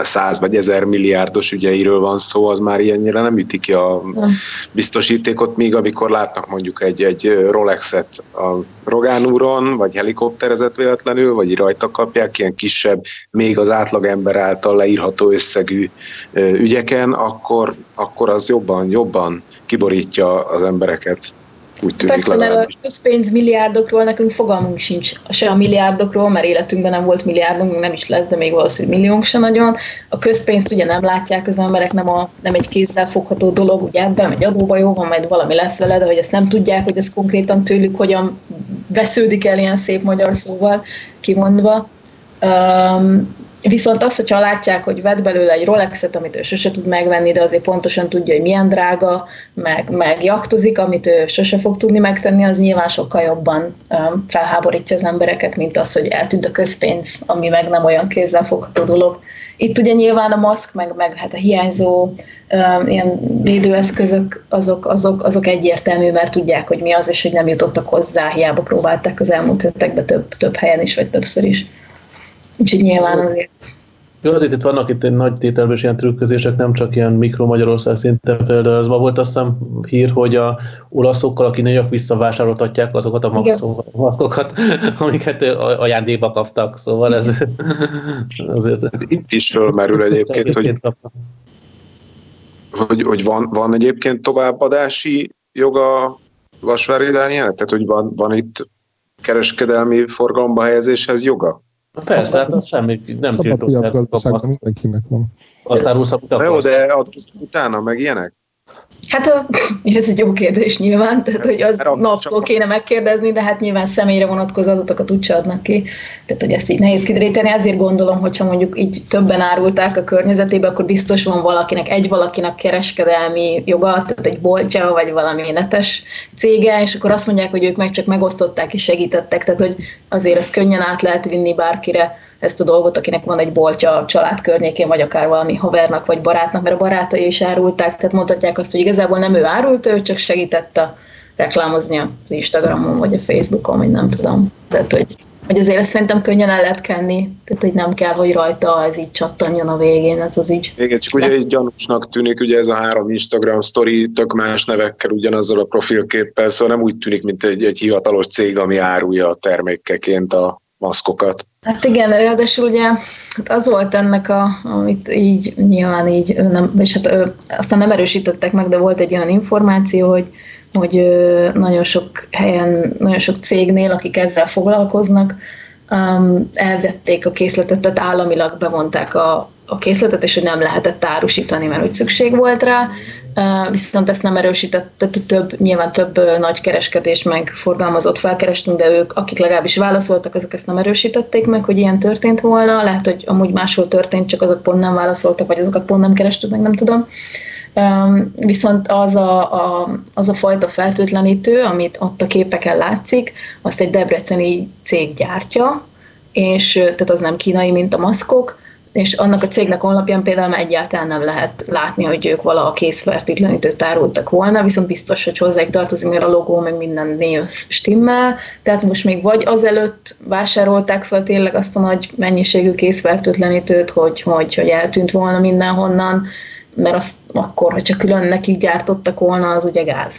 száz vagy ezer milliárdos ügyeiről van szó, az már ilyennyire nem üti ki a biztosítékot, míg amikor látnak mondjuk egy, egy Rolexet a Rogán úron, vagy helikopterezett véletlenül, vagy rajta kapják ilyen kisebb, még az átlagember által leírható összegű ügyeken, akkor, akkor az jobban, jobban kiborítja az embereket úgy tűnik Persze, mert a közpénz milliárdokról nekünk fogalmunk sincs se a milliárdokról, mert életünkben nem volt milliárdunk, nem is lesz, de még valószínűleg milliónk se nagyon. A közpénzt ugye nem látják az emberek, nem, a, nem egy kézzel fogható dolog, ugye hát bemegy adóba, jó van, majd valami lesz vele, de hogy ezt nem tudják, hogy ez konkrétan tőlük hogyan vesződik el ilyen szép magyar szóval kimondva. Um, Viszont azt, hogyha látják, hogy vett belőle egy Rolexet, amit ő sose tud megvenni, de azért pontosan tudja, hogy milyen drága, meg, meg jaktozik, amit ő sose fog tudni megtenni, az nyilván sokkal jobban um, felháborítja az embereket, mint az, hogy eltűnt a közpénz, ami meg nem olyan kézzelfogható dolog. Itt ugye nyilván a maszk, meg, meg hát a hiányzó um, ilyen védőeszközök, azok, azok, azok egyértelmű, mert tudják, hogy mi az, és hogy nem jutottak hozzá, hiába próbálták az elmúlt hetekben több, több helyen is, vagy többször is. Úgyhogy nyilván azért. Jó, azért itt vannak itt egy nagy tételben ilyen trükközések, nem csak ilyen mikro Magyarország szinten. Például az ma volt azt hiszem hír, hogy a olaszokkal, akik nagyok visszavásároltatják azokat a maszkokat, amiket ajándékba kaptak. Szóval ez azért... Itt is fölmerül egyébként, hogy, hogy, hogy van, van egyébként továbbadási joga Vasvári Dániel? Tehát, hogy van, van itt kereskedelmi forgalomba helyezéshez joga? Persze, hát az semmi, nem Szabad piacgazdaságban mindenkinek van. Aztán rúszabb Jó, de utána meg ilyenek? Hát ez egy jó kérdés nyilván, tehát hogy az naptól kéne megkérdezni, de hát nyilván személyre vonatkozó adatokat úgyse adnak ki, tehát hogy ezt így nehéz kideríteni. Ezért gondolom, hogyha mondjuk így többen árulták a környezetébe, akkor biztos van valakinek, egy valakinek kereskedelmi joga, tehát egy boltja, vagy valami netes cége, és akkor azt mondják, hogy ők meg csak megosztották és segítettek, tehát hogy azért ezt könnyen át lehet vinni bárkire ezt a dolgot, akinek van egy boltja a család környékén, vagy akár valami havernak, vagy barátnak, mert a barátai is árulták, tehát mondhatják azt, hogy igazából nem ő árult, ő csak segítette reklámozni az Instagramon, vagy a Facebookon, vagy nem tudom. Tehát, hogy, hogy azért szerintem könnyen el lehet kenni, tehát hogy nem kell, hogy rajta ez így csattanjon a végén, ez az így. Igen, csak ugye egy gyanúsnak tűnik, ugye ez a három Instagram story tök más nevekkel, ugyanazzal a profilképpel, szóval nem úgy tűnik, mint egy, egy hivatalos cég, ami árulja a termékeként a maszkokat. Hát igen, ráadásul ugye hát az volt ennek, a, amit így nyilván így, nem, és hát ő, aztán nem erősítettek meg, de volt egy olyan információ, hogy, hogy nagyon sok helyen, nagyon sok cégnél, akik ezzel foglalkoznak, um, elvették a készletet, tehát államilag bevonták a, a készletet, és hogy nem lehetett árusítani, mert hogy szükség volt rá, viszont ezt nem erősített, tehát több, nyilván több nagy kereskedés meg forgalmazott felkerestünk, de ők, akik legalábbis válaszoltak, azok ezt nem erősítették meg, hogy ilyen történt volna. Lehet, hogy amúgy máshol történt, csak azok pont nem válaszoltak, vagy azokat pont nem kerestük meg, nem tudom. Viszont az a, a, az a fajta fertőtlenítő, amit ott a képeken látszik, azt egy debreceni cég gyártja, és tehát az nem kínai, mint a maszkok, és annak a cégnek honlapján például egyáltalán nem lehet látni, hogy ők valaha készfertőtlenítőt árultak volna, viszont biztos, hogy hozzájuk tartozik, mert a logó meg minden név stimmel, tehát most még vagy azelőtt vásárolták fel tényleg azt a nagy mennyiségű készfertőtlenítőt, hogy, hogy, hogy eltűnt volna mindenhonnan, mert azt akkor, hogyha külön nekik gyártottak volna, az ugye gáz.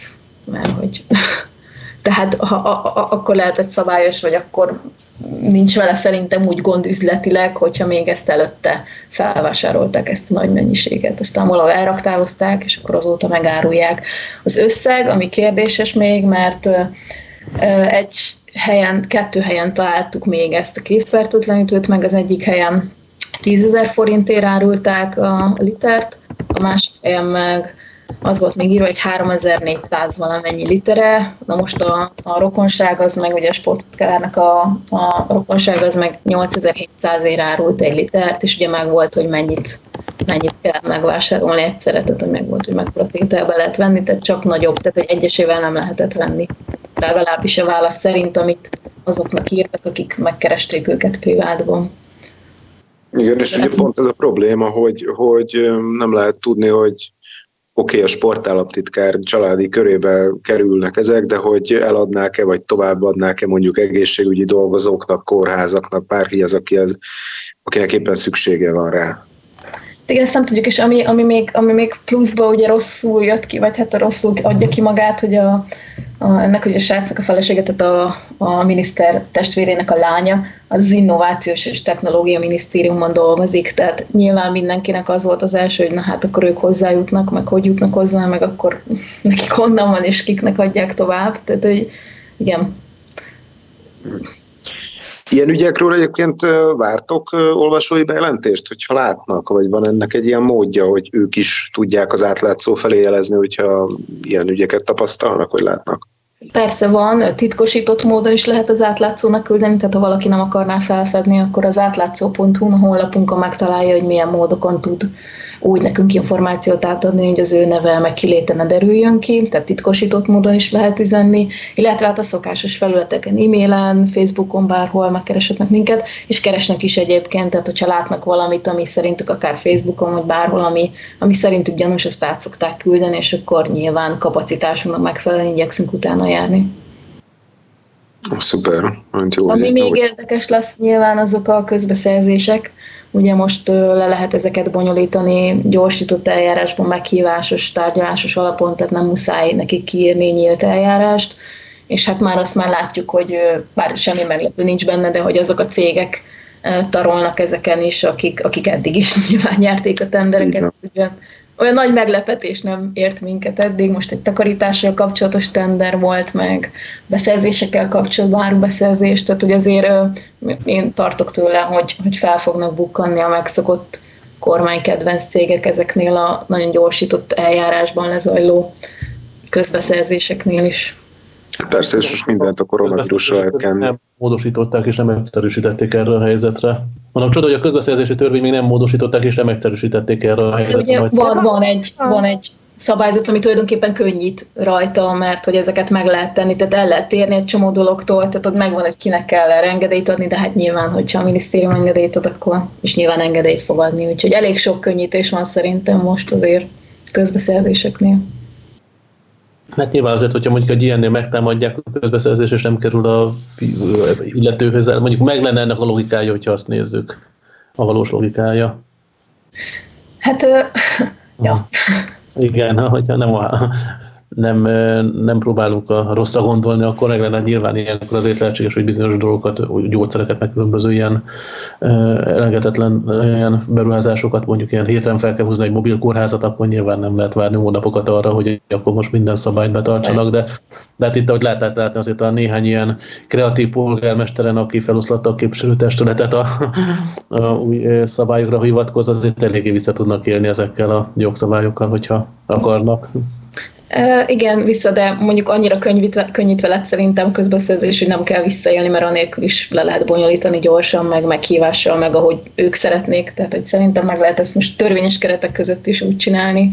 Mert hogy tehát ha, a, a, akkor lehetett szabályos, vagy akkor nincs vele szerintem úgy gond üzletileg, hogyha még ezt előtte felvásárolták ezt a nagy mennyiséget, aztán valahogy elraktározták, és akkor azóta megárulják. Az összeg, ami kérdéses még, mert egy helyen, kettő helyen találtuk még ezt a készfertőtlenítőt, meg az egyik helyen 10 ezer forintért árulták a litert, a másik helyen meg az volt még írva, hogy 3400 valamennyi litere, na most a, a rokonság az meg, ugye a sportkárának a, a rokonság az meg 8700 ér árult egy litert, és ugye meg volt, hogy mennyit, mennyit kell megvásárolni egyszerre, tehát hogy meg volt, hogy mekkora tételbe lehet venni, tehát csak nagyobb, tehát egy egyesével nem lehetett venni. Legalábbis a válasz szerint, amit azoknak írtak, akik megkeresték őket privátban. Igen, és ugye pont ez a probléma, hogy, hogy nem lehet tudni, hogy oké, okay, a sportállaptitkár családi körébe kerülnek ezek, de hogy eladnák-e, vagy továbbadnák-e mondjuk egészségügyi dolgozóknak, kórházaknak, bárki az, aki az, akinek éppen szüksége van rá. Igen, ezt nem tudjuk, és ami, ami, még, ami még pluszba ugye rosszul jött ki, vagy hát a rosszul adja ki magát, hogy a, a, ennek ugye a srácnak a felesége, tehát a, a miniszter testvérének a lánya, az Innovációs és Technológia Minisztériumban dolgozik, tehát nyilván mindenkinek az volt az első, hogy na hát akkor ők hozzájutnak, meg hogy jutnak hozzá, meg akkor nekik honnan van, és kiknek adják tovább, tehát hogy igen. Ilyen ügyekről egyébként vártok olvasói bejelentést, hogyha látnak, vagy van ennek egy ilyen módja, hogy ők is tudják az átlátszó felé jelezni, hogyha ilyen ügyeket tapasztalnak, vagy látnak? Persze van, titkosított módon is lehet az átlátszónak küldeni, tehát ha valaki nem akarná felfedni, akkor az átlátszó.hu a honlapunkon megtalálja, hogy milyen módokon tud úgy nekünk információt átadni, hogy az ő neve meg kiléte ne derüljön ki, tehát titkosított módon is lehet üzenni, illetve hát a szokásos felületeken, e-mailen, Facebookon, bárhol megkereshetnek minket, és keresnek is egyébként, tehát hogyha látnak valamit, ami szerintük akár Facebookon, vagy bárhol, ami, ami szerintük gyanús, azt át szokták küldeni, és akkor nyilván kapacitásunknak megfelelően igyekszünk utána járni. Szuper, jó. Ami még érdekes lesz nyilván azok a közbeszerzések, Ugye most le lehet ezeket bonyolítani gyorsított eljárásban, meghívásos, tárgyalásos alapon, tehát nem muszáj nekik kiírni nyílt eljárást, és hát már azt már látjuk, hogy bár semmi meglepő nincs benne, de hogy azok a cégek tarolnak ezeken is, akik, akik eddig is nyilván nyerték a tendereket. Ugye, olyan nagy meglepetés nem ért minket eddig, most egy takarítással kapcsolatos tender volt, meg beszerzésekkel kapcsolatban árubeszerzés, tehát hogy azért én tartok tőle, hogy, hogy fel fognak bukkanni a megszokott kormánykedvenc cégek ezeknél a nagyon gyorsított eljárásban lezajló közbeszerzéseknél is. Persze, és most mindent a koronavírussal el kell. Nem módosították és nem egyszerűsítették erre a helyzetre. Mondom, csoda, hogy a közbeszerzési törvény még nem módosították és nem egyszerűsítették erre a helyzetre. Ugye van, van, egy, van egy szabályzat, ami tulajdonképpen könnyít rajta, mert hogy ezeket meg lehet tenni, tehát el lehet térni egy csomó dologtól, tehát ott megvan, hogy kinek kell erre engedélyt adni, de hát nyilván, hogyha a minisztérium engedélyt ad, akkor is nyilván engedélyt fog adni, úgyhogy elég sok könnyítés van szerintem most azért közbeszerzéseknél. Hát nyilván azért, hogyha mondjuk egy ilyennél megtámadják a közbeszerzés, és nem kerül a illetőhöz, mondjuk meg lenne ennek a logikája, hogyha azt nézzük, a valós logikája. Hát, ja. Igen, hogyha nem a nem, nem próbálunk a rosszra gondolni, akkor meg lenne nyilván ilyenkor azért lehetséges, hogy bizonyos dolgokat, gyógyszereket, meg különböző ilyen elengedhetetlen ilyen beruházásokat, mondjuk ilyen héten fel kell húzni egy mobil kórházat, akkor nyilván nem lehet várni hónapokat arra, hogy akkor most minden szabályt betartsanak, de, de hát itt, ahogy lehet látni, azért a néhány ilyen kreatív polgármesteren, aki feloszlatta a képviselőtestületet a, a új szabályokra hivatkoz, azért eléggé vissza tudnak élni ezekkel a jogszabályokkal, hogyha akarnak. Igen, vissza, de mondjuk annyira könnyítve lett szerintem közbeszerzés, hogy nem kell visszaélni, mert anélkül is le lehet bonyolítani gyorsan, meg meghívással, meg ahogy ők szeretnék. Tehát, hogy szerintem meg lehet ezt most törvényes keretek között is úgy csinálni,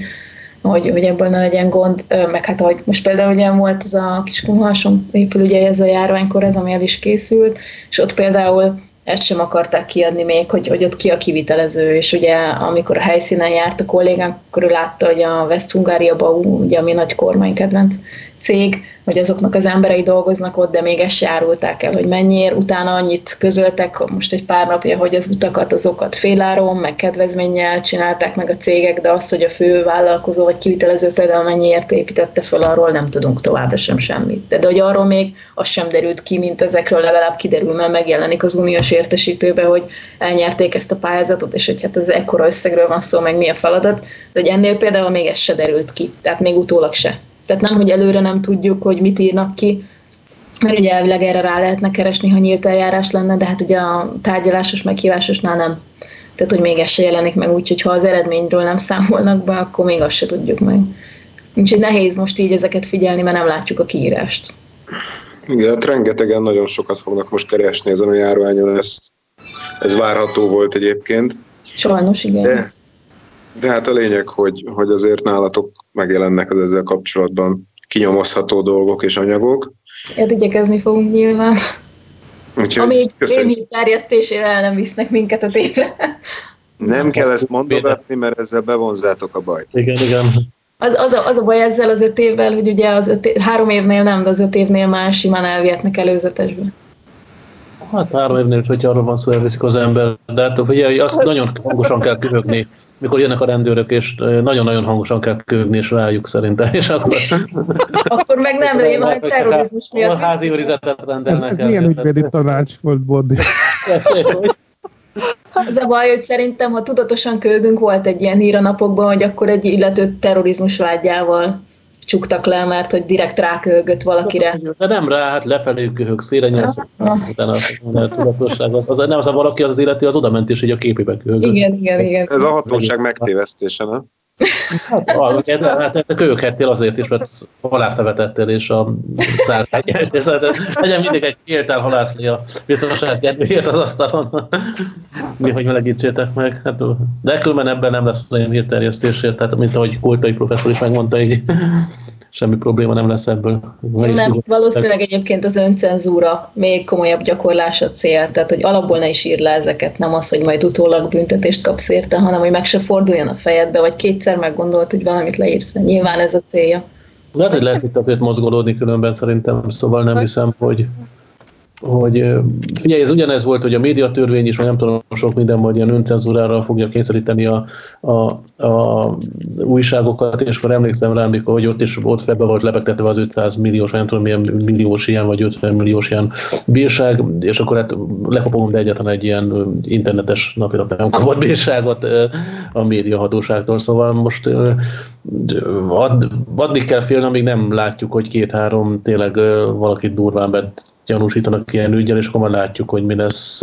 hogy, hogy ebből ne legyen gond, meg hát ahogy most például ugye volt ez a Kiskunhason épül ugye ez a járványkor, ez ami el is készült, és ott például ezt sem akarták kiadni még, hogy, hogy ott ki a kivitelező, és ugye amikor a helyszínen járt a kollégánk, akkor ő látta, hogy a West Hungaria Bau, ugye ami nagy kormánykedvenc cég, hogy azoknak az emberei dolgoznak ott, de még ezt se árulták el, hogy mennyiért. Utána annyit közöltek most egy pár napja, hogy az utakat azokat féláron, meg kedvezménnyel csinálták meg a cégek, de az, hogy a fő vállalkozó vagy kivitelező például mennyiért építette föl, arról nem tudunk továbbra sem semmit. De, de hogy arról még az sem derült ki, mint ezekről legalább kiderül, mert megjelenik az uniós értesítőbe, hogy elnyerték ezt a pályázatot, és hogy hát ez ekkora összegről van szó, meg mi a feladat. De hogy ennél például még ez se derült ki, tehát még utólag se. Tehát nem, hogy előre nem tudjuk, hogy mit írnak ki, mert ugye elvileg erre rá lehetne keresni, ha nyílt eljárás lenne, de hát ugye a tárgyalásos meghívásosnál nem. Tehát, hogy még ez se jelenik meg úgy, hogy ha az eredményről nem számolnak be, akkor még azt se tudjuk meg. Úgyhogy nehéz most így ezeket figyelni, mert nem látjuk a kiírást. Igen, hát rengetegen nagyon sokat fognak most keresni ezen a járványon, ez, ez várható volt egyébként. Sajnos, igen. De, de hát a lényeg, hogy, hogy azért nálatok megjelennek az ezzel kapcsolatban kinyomozható dolgok és anyagok. Hát igyekezni fogunk nyilván. Úgyhogy Amíg én terjesztésére el nem visznek minket a tétre. Nem kell ezt mondogatni, mert ezzel bevonzátok a bajt. Igen, igen. Az, az, a, az a baj ezzel az öt évvel, hogy ugye az öt, három évnél nem, de az öt évnél már simán elvihetnek előzetesbe. Hát három évnél, hogy arról van szó, elviszik az ember. De hát ugye azt nagyon hangosan kell köhögni, mikor jönnek a rendőrök, és nagyon-nagyon hangosan kell köhögni, és rájuk szerintem. És akkor, akkor meg nem rém, hanem terrorizmus miatt. A házi őrizetet rendelnek. Ez, ez milyen ügyvédi tanács volt, Boddi? Az a baj, hogy szerintem, ha tudatosan kölgünk, volt egy ilyen hír a napokban, hogy akkor egy illető terrorizmus vágyával csuktak le, mert hogy direkt ráköhögött valakire. De nem rá, hát lefelé köhögsz, félrenyelsz, utána a tudatosság az, az, nem az a valaki, az az életi, az oda ment és így a képébe köhögött. Igen, igen, igen. Ez a hatóság megtévesztése, nem? Hát, hát, hát köhöghettél azért is, mert halászlevetettél, és a szárkány szóval legyen mindig egy éltel halászni a biztonság kedvéért az asztalon. Mi, hogy melegítsétek meg. Hát, de különben ebben nem lesz olyan hírterjesztésért, tehát mint ahogy Kultai professzor is megmondta, így semmi probléma nem lesz ebből. Nem, valószínűleg egyébként az öncenzúra még komolyabb gyakorlás a cél, tehát hogy alapból ne is ír le ezeket, nem az, hogy majd utólag büntetést kapsz érte, hanem hogy meg se forduljon a fejedbe, vagy kétszer meggondolt, hogy valamit leírsz. Nyilván ez a célja. Lehet, hogy lehet itt azért mozgolódni különben szerintem, szóval nem hiszem, hogy hogy figyelj, ez ugyanez volt, hogy a médiatörvény is, vagy nem tudom, sok minden majd ilyen öncenzúrára fogja kényszeríteni a, a, a újságokat, és akkor emlékszem rá, amikor, hogy ott is ott febbe volt lebegtetve az 500 milliós, nem tudom milyen milliós ilyen, vagy 50 milliós ilyen bírság, és akkor hát lekapom, de egyetlen egy ilyen internetes napilap nem kapott bírságot a médiahatóságtól, szóval most ad, addig kell félni, amíg nem látjuk, hogy két-három tényleg valakit durván bet gyanúsítanak ilyen ügyel, és akkor már látjuk, hogy mi lesz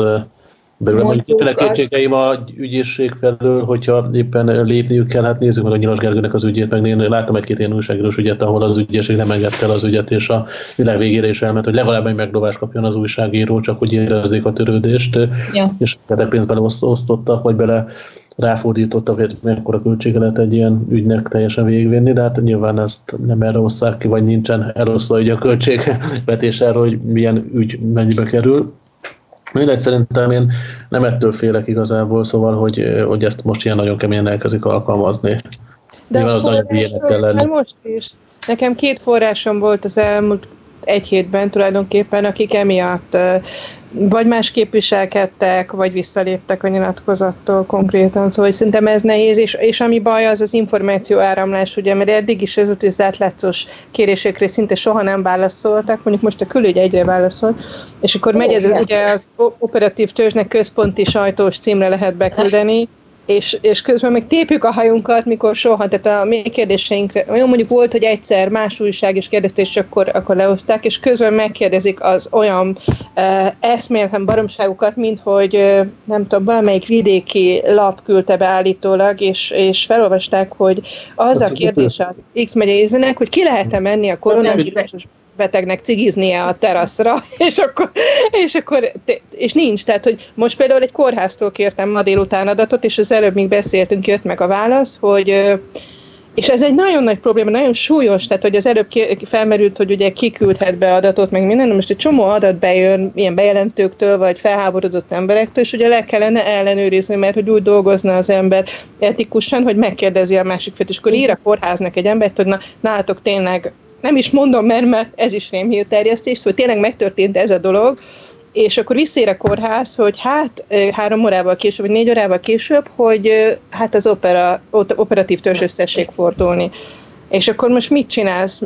Belőle mondjuk tényleg kétségeim a ügyészség felől, hogyha éppen lépniük kell, hát nézzük meg a Nyilas Gergőnek az ügyét, meg én láttam egy-két ilyen újságírós ügyet, ahol az ügyészség nem engedte el az ügyet, és a világ végére is elment, hogy legalább egy megdobást kapjon az újságíró, csak hogy érezzék a törődést, ja. és pénzt bele osztottak, vagy bele ráfordította, hogy mekkora költsége lehet egy ilyen ügynek teljesen végigvenni, de hát nyilván ezt nem erre osszák ki, vagy nincsen elosztva a költségvetés erről, hogy milyen ügy mennyibe kerül. Mindegy, szerintem én nem ettől félek igazából, szóval, hogy, hogy ezt most ilyen nagyon keményen elkezdik alkalmazni. De Nyilván az nagyon kell lenni. most is. Nekem két forrásom volt az elmúlt egy hétben tulajdonképpen, akik emiatt vagy más képviselkedtek, vagy visszaléptek a nyilatkozattól konkrétan, szóval szerintem ez nehéz, és, és ami baj az az információ áramlás, ugye, mert eddig is ez az átlátszós kérésekre szinte soha nem válaszoltak, mondjuk most a külügy egyre válaszol, és akkor megy ez ugye az operatív törzsnek központi sajtós címre lehet beküldeni, és, és közben meg tépjük a hajunkat, mikor soha, tehát a mi kérdéseinkre, olyan mondjuk volt, hogy egyszer más újság is kérdezte, és akkor, akkor leoszták, és közben megkérdezik az olyan uh, eszméletlen baromságokat, mint hogy uh, nem tudom, valamelyik vidéki lap küldte be állítólag, és, és felolvasták, hogy az a kérdés az X megyei hogy ki lehet-e menni a koronavírusos betegnek cigiznie a teraszra, és akkor, és akkor, és nincs, tehát, hogy most például egy kórháztól kértem ma délután adatot, és az előbb még beszéltünk, jött meg a válasz, hogy és ez egy nagyon nagy probléma, nagyon súlyos, tehát hogy az előbb felmerült, hogy ugye kiküldhet be adatot, meg minden, most egy csomó adat bejön ilyen bejelentőktől, vagy felháborodott emberektől, és ugye le kellene ellenőrizni, mert hogy úgy dolgozna az ember etikusan, hogy megkérdezi a másik fél, és akkor ír a kórháznak egy embert, hogy na, nálatok tényleg nem is mondom, mert, mert ez is rémhírterjesztés, szóval tényleg megtörtént ez a dolog, és akkor visszér a kórház, hogy hát három órával később, vagy négy órával később, hogy hát az opera, operatív törzs összesség fordulni. És akkor most mit csinálsz?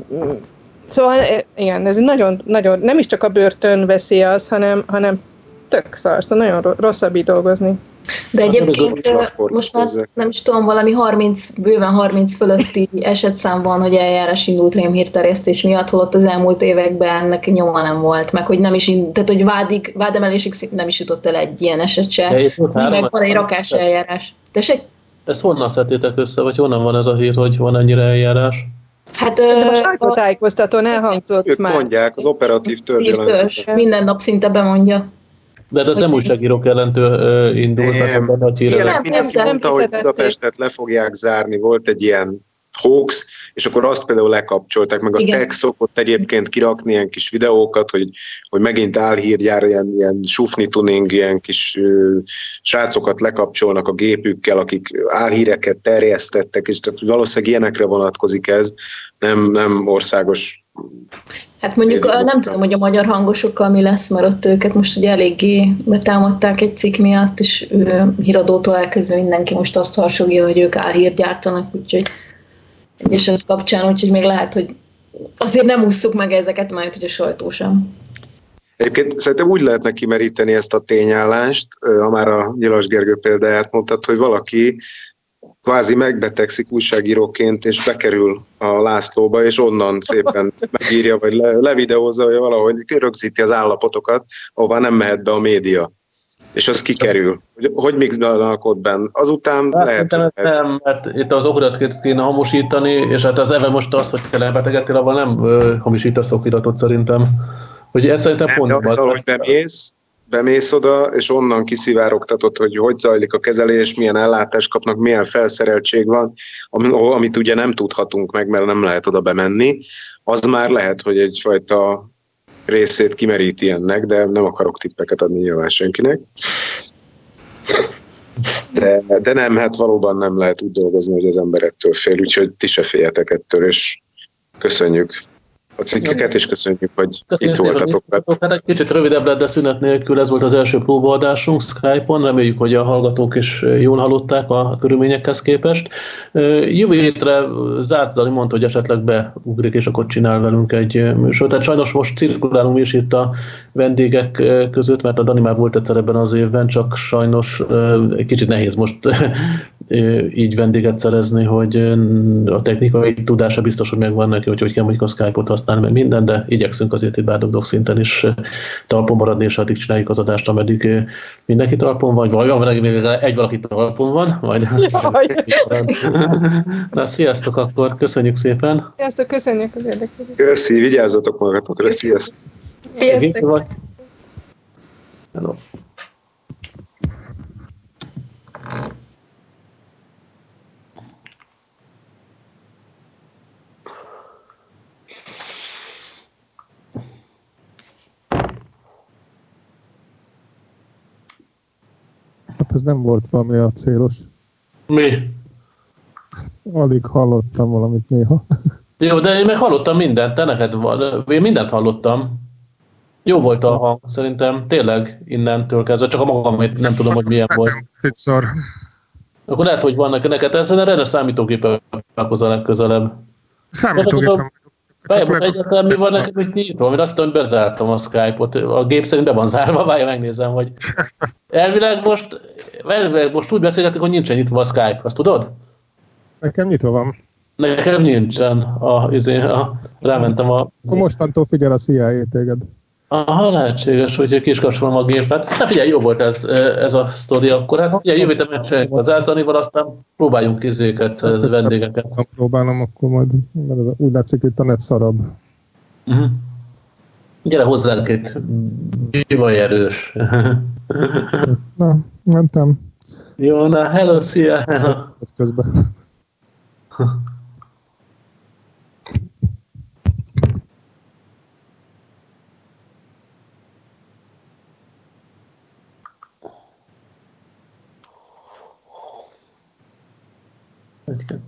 Szóval igen, ez nagyon, nagyon, nem is csak a börtön veszély az, hanem, hanem tök szar, szóval nagyon rosszabb így dolgozni. De egyébként most már nem is tudom, valami 30, bőven 30 fölötti esetszám van, hogy eljárás indult rémhírterjesztés miatt, holott az elmúlt években ennek nyoma nem volt, meg hogy nem is, tehát hogy vádig, vádemelésig nem is jutott el egy ilyen eset se. Meg van egy rakás eljárás. Tessék? Ezt honnan szedtétek össze, vagy honnan van ez a hír, hogy van ennyire eljárás? Hát a sajtótájékoztatón elhangzott ők már. mondják, az operatív törzs. Minden nap szinte bemondja. De hát az nem újságírók ellentő indult, nem, a hírek. Nem, nem, nem, mondta, hogy Budapestet le fogják zárni, volt egy ilyen hoax, és akkor azt például lekapcsolták, meg a Igen. tech szokott egyébként kirakni ilyen kis videókat, hogy, hogy megint álhírgyár, ilyen, ilyen sufni tuning, ilyen kis uh, srácokat lekapcsolnak a gépükkel, akik álhíreket terjesztettek, és tehát valószínűleg ilyenekre vonatkozik ez, nem, nem országos Hát mondjuk Én nem tudom, hogy a magyar hangosokkal mi lesz, mert ott őket most ugye eléggé betámadták egy cikk miatt, és ő, híradótól elkezdve mindenki most azt harsogja, hogy ők álhírt gyártanak, úgyhogy egy eset kapcsán, úgyhogy még lehet, hogy azért nem ússzuk meg ezeket, majd hogy a sajtó sem. Egyébként szerintem úgy lehetne kimeríteni ezt a tényállást, ha már a Nyilas Gergő példáját mondtad, hogy valaki kvázi megbetegszik újságíróként, és bekerül a Lászlóba, és onnan szépen megírja, vagy le, levideózza, vagy valahogy rögzíti az állapotokat, ahová nem mehet be a média. És az kikerül. Hogy, hogy mixelnak ott benn. Azután hát, lehet... Nem, nem, mert itt az okiratot kéne hamisítani, és hát az Eve most az, hogy te elbetegedtél, avval nem ö, hamisítasz okiratot szerintem. Hogy ez szerintem nem, pont... Nem, hogy bemész, bemész oda, és onnan kiszivárogtatod, hogy hogy zajlik a kezelés, milyen ellátást kapnak, milyen felszereltség van, amit ugye nem tudhatunk meg, mert nem lehet oda bemenni, az már lehet, hogy egyfajta részét kimeríti ennek, de nem akarok tippeket adni nyilván senkinek. De, de nem, hát valóban nem lehet úgy dolgozni, hogy az ember ettől fél, úgyhogy ti se féljetek ettől, és köszönjük a cikkeket, és köszönjük, hogy köszönjük itt voltatok. Hát egy kicsit rövidebb lett, de szünet nélkül ez volt az első próbaadásunk Skype-on, reméljük, hogy a hallgatók is jól hallották a körülményekhez képest. Jövő hétre Zárt Zali mondta, hogy esetleg beugrik, és akkor csinál velünk egy műsort. Tehát sajnos most cirkulálunk is itt a vendégek között, mert a Dani már volt egyszer ebben az évben, csak sajnos egy kicsit nehéz most így vendéget szerezni, hogy a technikai tudása biztos, hogy megvan neki, hogy hogy kell mondjuk a Skype-ot használni, meg minden, de igyekszünk azért itt bádogdog szinten is talpon maradni, és addig csináljuk az adást, ameddig mindenki talpon van, vagy ameddig egy valaki talpon van, majd... Na, sziasztok akkor, köszönjük szépen! Sziasztok, köszönjük az érdeklődést! Köszi, vigyázzatok magatokra, sziasztok! Sziasztok! Hello. Hát ez nem volt valami a célos. Mi? Alig hallottam valamit néha. Jó, de én meg hallottam mindent, te neked van. Én mindent hallottam. Jó volt a hang, szerintem tényleg innentől kezdve, csak a magamét nem tudom, hogy milyen volt. Egyszer. Akkor lehet, hogy vannak neked, ez erre számítógépen a legközelebb. Számítógépen Bejebb egyáltalán mi van nekem itt nyitva, mert azt tudom, hogy bezártam a Skype-ot. A gép szerint be van zárva, várja, megnézem, hogy elvileg most, elvileg most úgy beszélgetünk, hogy nincsen nyitva a Skype, azt tudod? Nekem nyitva van. Nekem nincsen. A, izé, a, rámentem a... Akkor mostantól figyel a CIA téged. Aha, lehetséges, hogy ki is kapcsolom a gépet. Na figyelj, jó volt ez, ez a sztori akkor. Hát ugye jövő héten az Ázanival, aztán próbáljunk izéket, vendégeket. Ha próbálom, akkor majd úgy látszik, itt a net szarabb. Uh-huh. Gyere hozzánk itt, bivaj erős. Na, mentem. Jó, na, hello, szia, hello. Közben. Egy,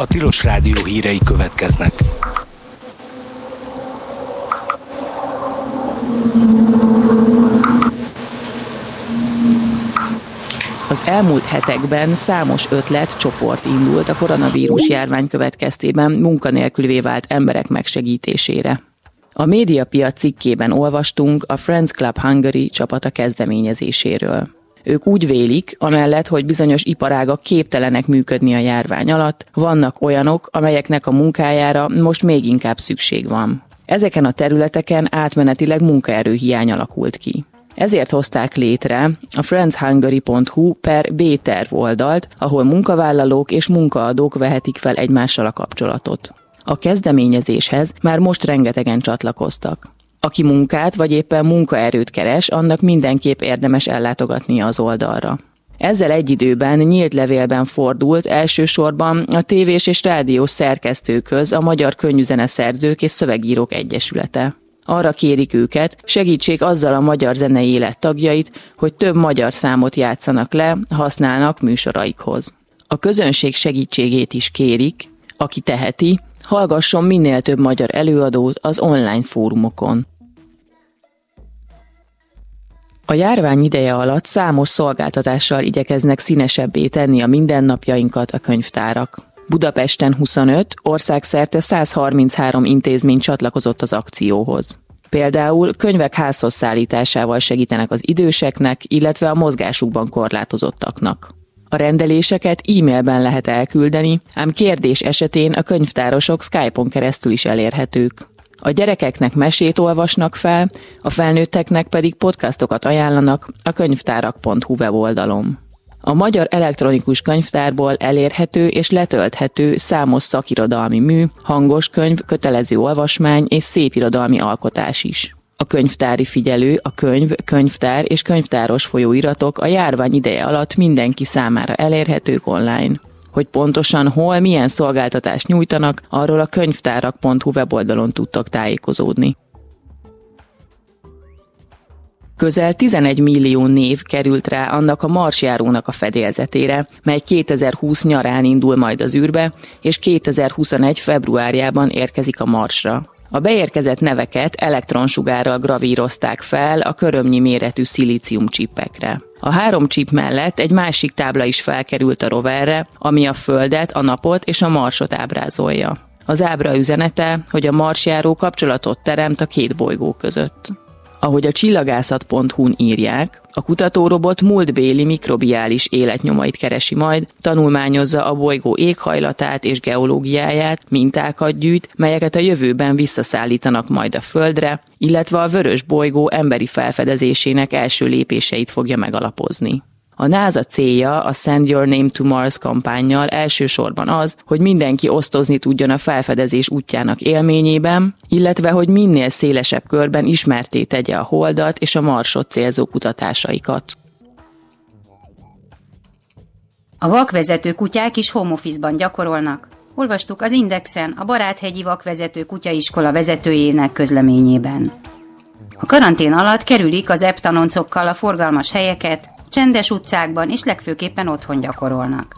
a Tilos Rádió hírei következnek. Az elmúlt hetekben számos ötlet csoport indult a koronavírus járvány következtében munkanélkülvé vált emberek megsegítésére. A médiapiac cikkében olvastunk a Friends Club Hungary csapata kezdeményezéséről. Ők úgy vélik, amellett, hogy bizonyos iparágak képtelenek működni a járvány alatt, vannak olyanok, amelyeknek a munkájára most még inkább szükség van. Ezeken a területeken átmenetileg munkaerőhiány alakult ki. Ezért hozták létre a friendshungary.hu per B-terv oldalt, ahol munkavállalók és munkaadók vehetik fel egymással a kapcsolatot. A kezdeményezéshez már most rengetegen csatlakoztak. Aki munkát vagy éppen munkaerőt keres, annak mindenképp érdemes ellátogatnia az oldalra. Ezzel egy időben nyílt levélben fordult elsősorban a tévés és rádiós szerkesztőköz a Magyar Könnyűzene Szerzők és Szövegírók Egyesülete. Arra kérik őket, segítsék azzal a magyar zenei élet tagjait, hogy több magyar számot játszanak le, használnak műsoraikhoz. A közönség segítségét is kérik, aki teheti, hallgasson minél több magyar előadót az online fórumokon. A járvány ideje alatt számos szolgáltatással igyekeznek színesebbé tenni a mindennapjainkat a könyvtárak. Budapesten 25, országszerte 133 intézmény csatlakozott az akcióhoz. Például könyvek házhoz szállításával segítenek az időseknek, illetve a mozgásukban korlátozottaknak. A rendeléseket e-mailben lehet elküldeni, ám kérdés esetén a könyvtárosok Skype-on keresztül is elérhetők. A gyerekeknek mesét olvasnak fel, a felnőtteknek pedig podcastokat ajánlanak a könyvtárak.hu weboldalon. A Magyar Elektronikus Könyvtárból elérhető és letölthető számos szakirodalmi mű, hangos könyv, kötelező olvasmány és szépirodalmi alkotás is. A könyvtári figyelő, a könyv, könyvtár és könyvtáros folyóiratok a járvány ideje alatt mindenki számára elérhetők online. Hogy pontosan hol, milyen szolgáltatást nyújtanak, arról a könyvtárak.hu weboldalon tudtak tájékozódni. Közel 11 millió név került rá annak a marsjárónak a fedélzetére, mely 2020 nyarán indul majd az űrbe, és 2021 februárjában érkezik a Marsra. A beérkezett neveket elektronsugárral gravírozták fel a körömnyi méretű szilícium csippekre. A három csip mellett egy másik tábla is felkerült a roverre, ami a Földet, a Napot és a Marsot ábrázolja. Az ábra üzenete, hogy a marsjáró kapcsolatot teremt a két bolygó között. Ahogy a csillagászat.hu-n írják, a kutatórobot múltbéli mikrobiális életnyomait keresi majd, tanulmányozza a bolygó éghajlatát és geológiáját, mintákat gyűjt, melyeket a jövőben visszaszállítanak majd a Földre, illetve a vörös bolygó emberi felfedezésének első lépéseit fogja megalapozni. A NASA célja a Send Your Name to Mars kampányjal elsősorban az, hogy mindenki osztozni tudjon a felfedezés útjának élményében, illetve hogy minél szélesebb körben ismerté tegye a holdat és a marsot célzó kutatásaikat. A vakvezető kutyák is home office-ban gyakorolnak. Olvastuk az Indexen a Baráthegyi Vakvezető Kutyaiskola vezetőjének közleményében. A karantén alatt kerülik az eptanoncokkal a forgalmas helyeket, csendes utcákban és legfőképpen otthon gyakorolnak.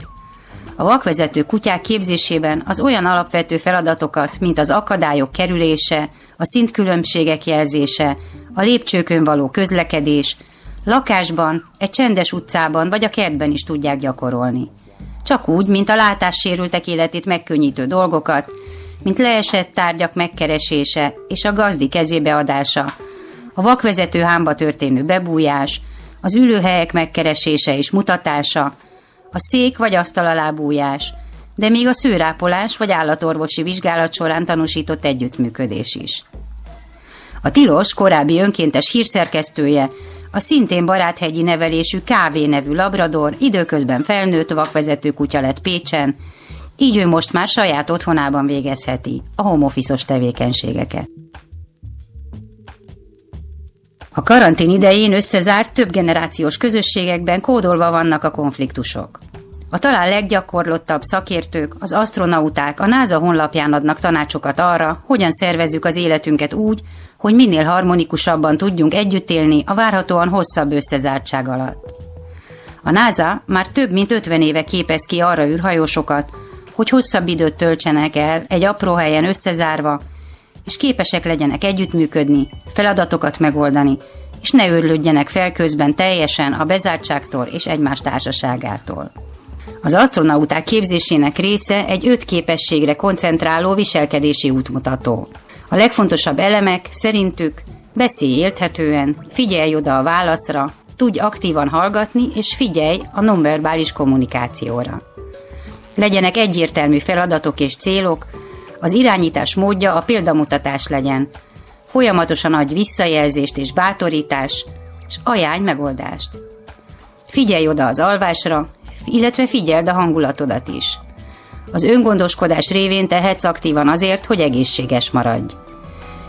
A vakvezető kutyák képzésében az olyan alapvető feladatokat, mint az akadályok kerülése, a szintkülönbségek jelzése, a lépcsőkön való közlekedés, lakásban, egy csendes utcában vagy a kertben is tudják gyakorolni. Csak úgy, mint a látássérültek életét megkönnyítő dolgokat, mint leesett tárgyak megkeresése és a gazdi kezébe adása, a vakvezető hámba történő bebújás, az ülőhelyek megkeresése és mutatása, a szék vagy asztal alá bújás, de még a szőrápolás vagy állatorvosi vizsgálat során tanúsított együttműködés is. A Tilos korábbi önkéntes hírszerkesztője, a szintén baráthegyi nevelésű Kávé nevű labrador időközben felnőtt vakvezető kutya lett Pécsen, így ő most már saját otthonában végezheti a home tevékenységeket. A karantén idején összezárt több generációs közösségekben kódolva vannak a konfliktusok. A talán leggyakorlottabb szakértők, az astronauták a NASA honlapján adnak tanácsokat arra, hogyan szervezzük az életünket úgy, hogy minél harmonikusabban tudjunk együtt élni a várhatóan hosszabb összezártság alatt. A NASA már több mint 50 éve képez ki arra űrhajósokat, hogy hosszabb időt töltsenek el egy apró helyen összezárva, és képesek legyenek együttműködni, feladatokat megoldani, és ne őrlődjenek fel közben teljesen a bezártságtól és egymás társaságától. Az astronauták képzésének része egy öt képességre koncentráló viselkedési útmutató. A legfontosabb elemek szerintük beszélj élthetően, figyelj oda a válaszra, tudj aktívan hallgatni, és figyelj a nonverbális kommunikációra. Legyenek egyértelmű feladatok és célok, az irányítás módja a példamutatás legyen. Folyamatosan adj visszajelzést és bátorítás, és ajánlj megoldást. Figyelj oda az alvásra, illetve figyeld a hangulatodat is. Az öngondoskodás révén tehetsz aktívan azért, hogy egészséges maradj.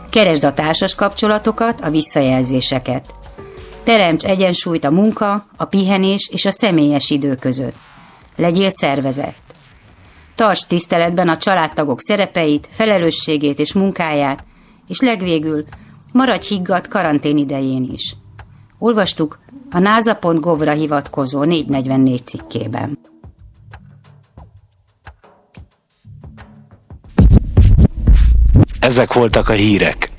Keresd a társas kapcsolatokat, a visszajelzéseket. Teremts egyensúlyt a munka, a pihenés és a személyes idő között. Legyél szervezett. Tarts tiszteletben a családtagok szerepeit, felelősségét és munkáját, és legvégül maradj higgadt karantén idején is. Olvastuk a NASA.gov-ra hivatkozó 444 cikkében. Ezek voltak a hírek.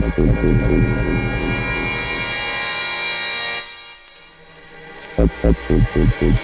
Thank you.